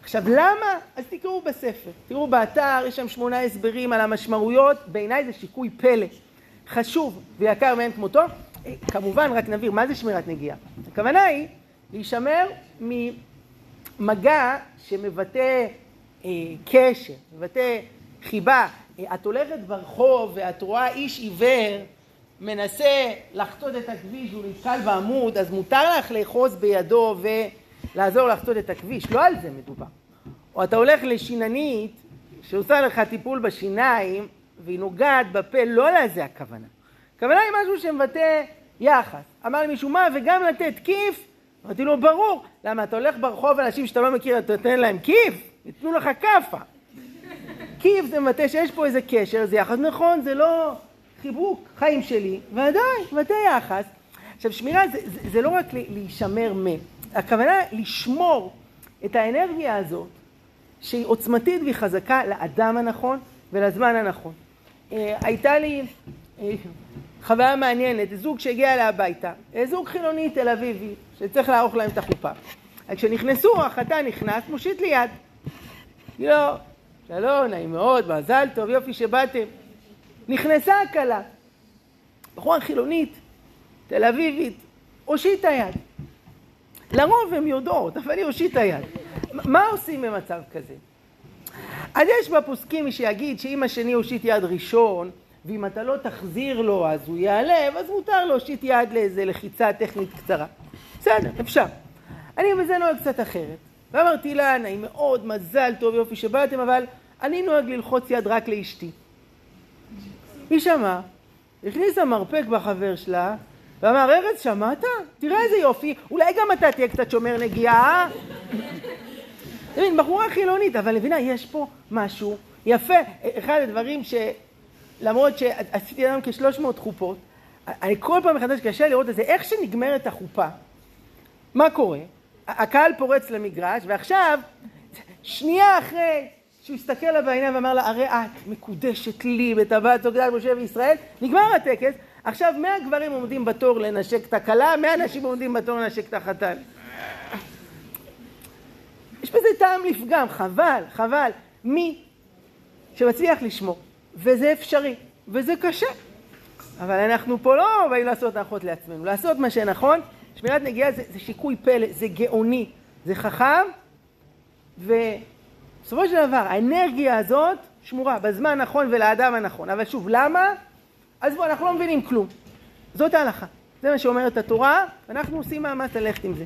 עכשיו למה? אז תקראו בספר. תראו באתר, יש שם שמונה הסברים על המשמעויות, בעיניי זה שיקוי פלא. חשוב ויקר מאין כמותו. אה, כמובן, רק נבהיר, מה זה שמירת נגיעה? הכוונה היא להישמר ממגע שמבטא קשר, מבטא חיבה. אה, את הולכת ברחוב ואת רואה איש עיוור מנסה לחצות את הכביש והוא נתקל בעמוד, אז מותר לך לאחוז בידו ולעזור לחצות את הכביש, לא על זה מדובר. או אתה הולך לשיננית שעושה לך טיפול בשיניים והיא נוגעת בפה, לא לזה הכוונה. הכוונה היא משהו שמבטא יחס. אמר לי מישהו, מה, וגם לתת כיף? אמרתי לו, ברור. למה, אתה הולך ברחוב אנשים שאתה לא מכיר, אתה נותן להם כיף? ייתנו לך כאפה. כיף זה מבטא שיש פה איזה קשר, זה יחס נכון, זה לא חיבוק, חיים שלי, ועדיין, מבטא יחס. עכשיו, שמירה זה, זה, זה לא רק להישמר מ... הכוונה לשמור את האנרגיה הזאת, שהיא עוצמתית והיא חזקה לאדם הנכון ולזמן הנכון. אה, הייתה לי אה, חוויה מעניינת, זוג שהגיע אליה הביתה, אה, זוג חילוני תל אביבי, שצריך לערוך להם את החופה. כשנכנסו, החתן נכנס, מושיט לי יד. לא, שלום, נעים מאוד, מזל טוב, יופי שבאתם. נכנסה הכלה. בחורה חילונית, תל אביבית, הושיט היד. לרוב הן יודעות, אבל היא הושיטה יד. מה עושים במצב כזה? אז יש בפוסקים מי שיגיד שאם השני הושיט יד ראשון, ואם אתה לא תחזיר לו אז הוא ייעלב, אז מותר להושיט יד לאיזה לחיצה טכנית קצרה. בסדר, אפשר. אני בזה נוהג קצת אחרת. ואמרתי לה, נעים מאוד, מזל טוב, יופי שבאתם, אבל אני נוהג ללחוץ יד רק לאשתי. היא שמעה, הכניסה מרפק בחבר שלה, ואמר, ארז, שמעת? תראה איזה יופי, אולי גם אתה תהיה קצת שומר נגיעה, אה? אתה מבין, בחורה חילונית, אבל מבינה, יש פה משהו יפה. אחד הדברים ש... למרות שעשיתי היום כשלוש מאות חופות, אני כל פעם מחדש קשה לראות את זה, איך שנגמרת החופה, מה קורה? הקהל פורץ למגרש, ועכשיו, שנייה אחרי שהוא הסתכל לה בעיניים ואמר לה, הרי את מקודשת לי בטבעת זוגדת משה וישראל, נגמר הטקס, עכשיו מאה גברים עומדים בתור לנשק את הכלה, מאה נשים עומדים בתור לנשק את החתן. יש בזה טעם לפגם, חבל, חבל. מי שמצליח לשמור, וזה אפשרי, וזה קשה, אבל אנחנו פה לא באים לעשות הנחות לעצמנו, לעשות מה שנכון, שמירת נגיעה זה, זה שיקוי פלא, זה גאוני, זה חכם, ובסופו של דבר האנרגיה הזאת שמורה בזמן הנכון ולאדם הנכון. אבל שוב, למה? אז בואו, אנחנו לא מבינים כלום. זאת ההלכה. זה מה שאומרת התורה, ואנחנו עושים מאמץ ללכת עם זה.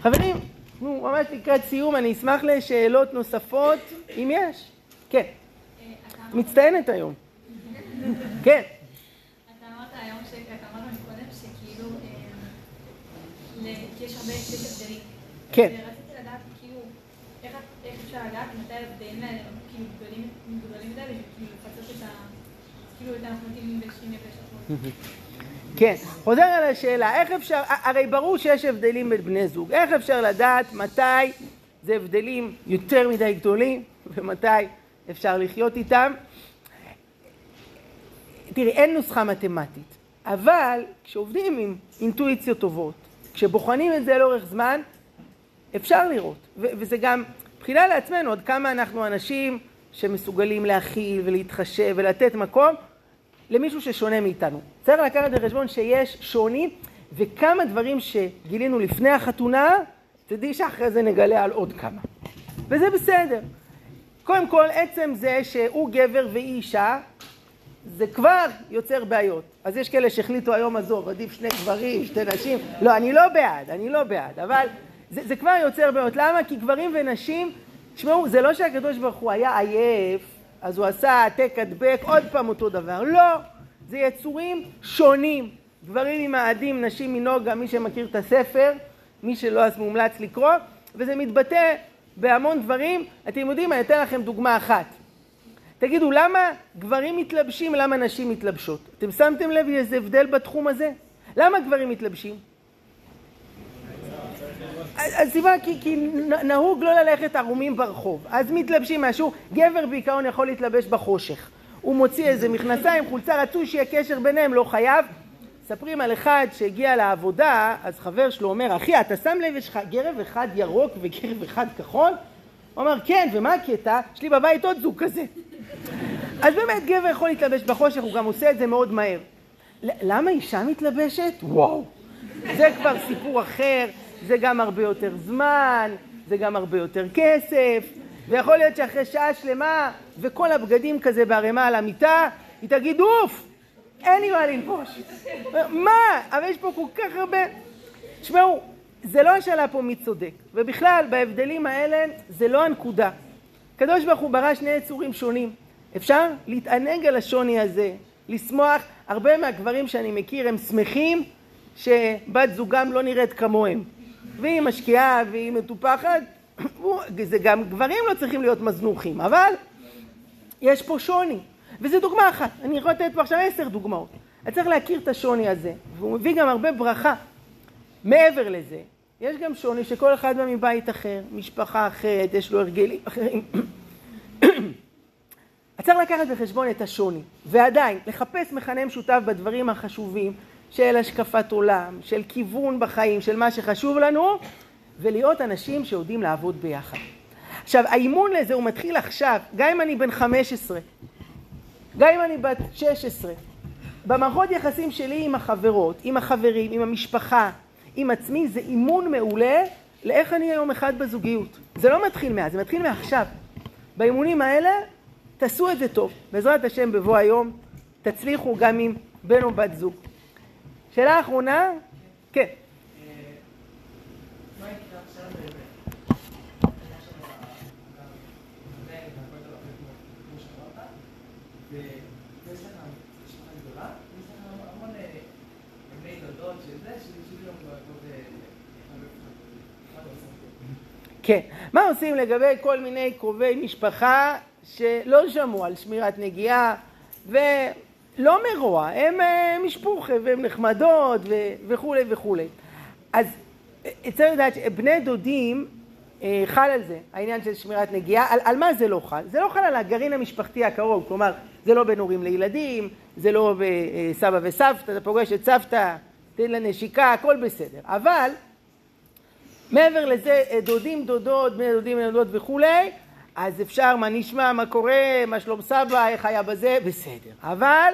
חברים, נו, ממש לקראת סיום, אני אשמח לשאלות נוספות, אם יש. כן. מצטיינת היום. (laughs) כן. אתה אמרת היום, אתה אמרת מקודם, שכאילו, יש הרבה, יש הבדלים. כן. ורציתי לדעת, כאילו, איך אפשר לדעת מתי ההבדלים האלה, כאילו, גדולים מדי, וכאילו לפצות את ה... כאילו, את מתאימים בין נפש כן, חוזר על השאלה, איך אפשר, הרי ברור שיש הבדלים בין בני זוג, איך אפשר לדעת מתי זה הבדלים יותר מדי גדולים ומתי אפשר לחיות איתם? תראי, אין נוסחה מתמטית, אבל כשעובדים עם אינטואיציות טובות, כשבוחנים את זה לאורך זמן, אפשר לראות, וזה גם מבחינה לעצמנו עד כמה אנחנו אנשים שמסוגלים להכיל ולהתחשב ולתת מקום למישהו ששונה מאיתנו. צריך לקחת בחשבון שיש שוני, וכמה דברים שגילינו לפני החתונה, תדעי שאחרי זה נגלה על עוד כמה. וזה בסדר. קודם כל, עצם זה שהוא גבר והיא אישה, זה כבר יוצר בעיות. אז יש כאלה שהחליטו היום, עזוב, עדיף שני גברים, שתי נשים. לא, אני לא בעד, אני לא בעד, אבל זה, זה כבר יוצר בעיות. למה? כי גברים ונשים, תשמעו, זה לא שהקדוש ברוך הוא היה עייף אז הוא עשה העתק הדבק, עוד פעם אותו דבר. לא, זה יצורים שונים. גברים ממאדים, נשים מנוגה, מי שמכיר את הספר, מי שלא אז מומלץ לקרוא, וזה מתבטא בהמון דברים. אתם יודעים, אני אתן לכם דוגמה אחת. תגידו, למה גברים מתלבשים, למה נשים מתלבשות? אתם שמתם לב איזה הבדל בתחום הזה? למה גברים מתלבשים? הסיבה כי, כי נהוג לא ללכת ערומים ברחוב, אז מתלבשים משהו, גבר בעיקרון יכול להתלבש בחושך. הוא מוציא איזה מכנסיים, חולצה, רצוי שיהיה קשר ביניהם, לא חייב. מספרים על אחד שהגיע לעבודה, אז חבר שלו אומר, אחי, אתה שם לב, יש לך גרב אחד ירוק וגרב אחד כחול? הוא אמר, כן, ומה הקטע? יש לי בבית עוד זוג כזה. אז באמת, גבר יכול להתלבש בחושך, הוא גם עושה את זה מאוד מהר. למה אישה מתלבשת? וואו. זה כבר סיפור אחר. זה גם הרבה יותר זמן, זה גם הרבה יותר כסף, ויכול להיות שאחרי שעה שלמה וכל הבגדים כזה בערימה על המיטה, היא תגיד אוף, אין לי מה לנפוש. מה? אבל יש פה כל כך הרבה... תשמעו, זה לא השאלה פה מי צודק, ובכלל בהבדלים האלה זה לא הנקודה. הקדוש ברוך הוא ברא שני יצורים שונים. אפשר להתענג על השוני הזה, לשמוח. הרבה מהגברים שאני מכיר הם שמחים שבת זוגם לא נראית כמוהם. והיא משקיעה והיא מטופחת, (clears throat) זה גם גברים לא צריכים להיות מזנוחים, אבל יש פה שוני, וזו דוגמה אחת, אני יכול לתת פה עכשיו עשר דוגמאות. אני צריך להכיר את השוני הזה, והוא מביא גם הרבה ברכה. מעבר לזה, יש גם שוני שכל אחד בא מבית אחר, משפחה אחרת, יש לו הרגלים אחרים. (coughs) צריך לקחת בחשבון את השוני, ועדיין לחפש מכנה משותף בדברים החשובים של השקפת עולם, של כיוון בחיים, של מה שחשוב לנו, ולהיות אנשים שיודעים לעבוד ביחד. עכשיו, האימון לזה הוא מתחיל עכשיו, גם אם אני בן 15, גם אם אני בת 16, במערכות יחסים שלי עם החברות, עם החברים, עם המשפחה, עם עצמי, זה אימון מעולה לאיך אני יום אחד בזוגיות. זה לא מתחיל מאז, זה מתחיל מעכשיו. באימונים האלה, תעשו את זה טוב. בעזרת השם, בבוא היום, תצליחו גם עם בן או בת זוג. שאלה אחרונה? כן. ויש לך משפחה גדולה, ויש לך המון אה, בני דודות שזה, שזה גם מאוד אה, הרבה מה אתה עושה? כן. מה עושים לגבי כל מיני קרובי משפחה שלא שמעו על שמירת נגיעה ולא מרוע, הם אה, משפוחה והן נחמדות ו- וכולי וכולי. אז אה, צריך לדעת שבני דודים אה, חל על זה, העניין של שמירת נגיעה. על, על מה זה לא חל? זה לא חל על הגרעין המשפחתי הקרוב, כלומר, זה לא בין הורים לילדים, זה לא בסבא וסבתא, אתה פוגש את סבתא, תן לה נשיקה, הכל בסדר. אבל מעבר לזה, דודים, דודות, בני דודים, בני דודות וכולי, אז אפשר, מה נשמע, מה קורה, מה שלום סבא, איך היה בזה, בסדר. אבל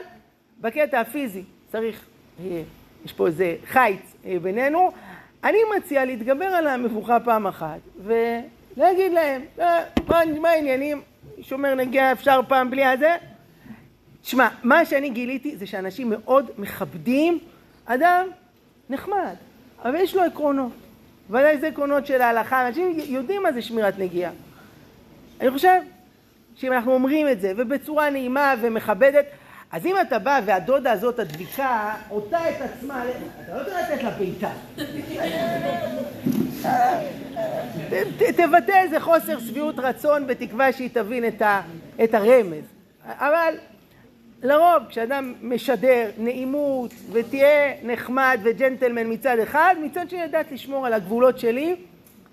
בקטע הפיזי צריך, אה, יש פה איזה חיץ אה, בינינו, אני מציע להתגבר על המבוכה פעם אחת ולהגיד להם, "אה, מה, מה העניינים, שומר נגיעה אפשר פעם בלי הזה? תשמע, מה שאני גיליתי זה שאנשים מאוד מכבדים אדם נחמד, אבל יש לו עקרונות. ודאי זה עקרונות של ההלכה, אנשים יודעים מה זה שמירת נגיעה. אני חושב שאם אנחנו אומרים את זה ובצורה נעימה ומכבדת, אז אם אתה בא והדודה הזאת הדביקה עוטה את עצמה, אתה לא יודע לתת לה בעיטה. תבטא איזה חוסר שביעות רצון בתקווה שהיא תבין את הרמז. אבל לרוב כשאדם משדר נעימות ותהיה נחמד וג'נטלמן מצד אחד, מצד שני לדעת לשמור על הגבולות שלי,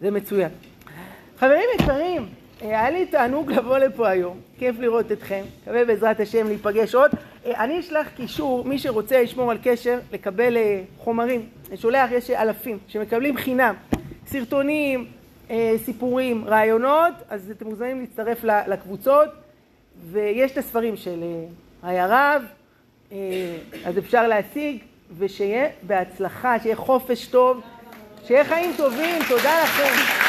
זה מצוין. חברים יקרים, אה, היה לי תענוג (laughs) לבוא לפה היום, כיף לראות אתכם, מקווה בעזרת השם להיפגש עוד. אה, אני אשלח קישור, מי שרוצה לשמור על קשר, לקבל אה, חומרים, אני שולח, יש אלפים שמקבלים חינם, סרטונים, סיפורים, רעיונות, אז אתם מוזמנים להצטרף לקבוצות, ויש את הספרים של היה רב, אה, אז אפשר להשיג, ושיהיה בהצלחה, שיהיה חופש טוב, שיהיה חיים טובים, תודה לכם.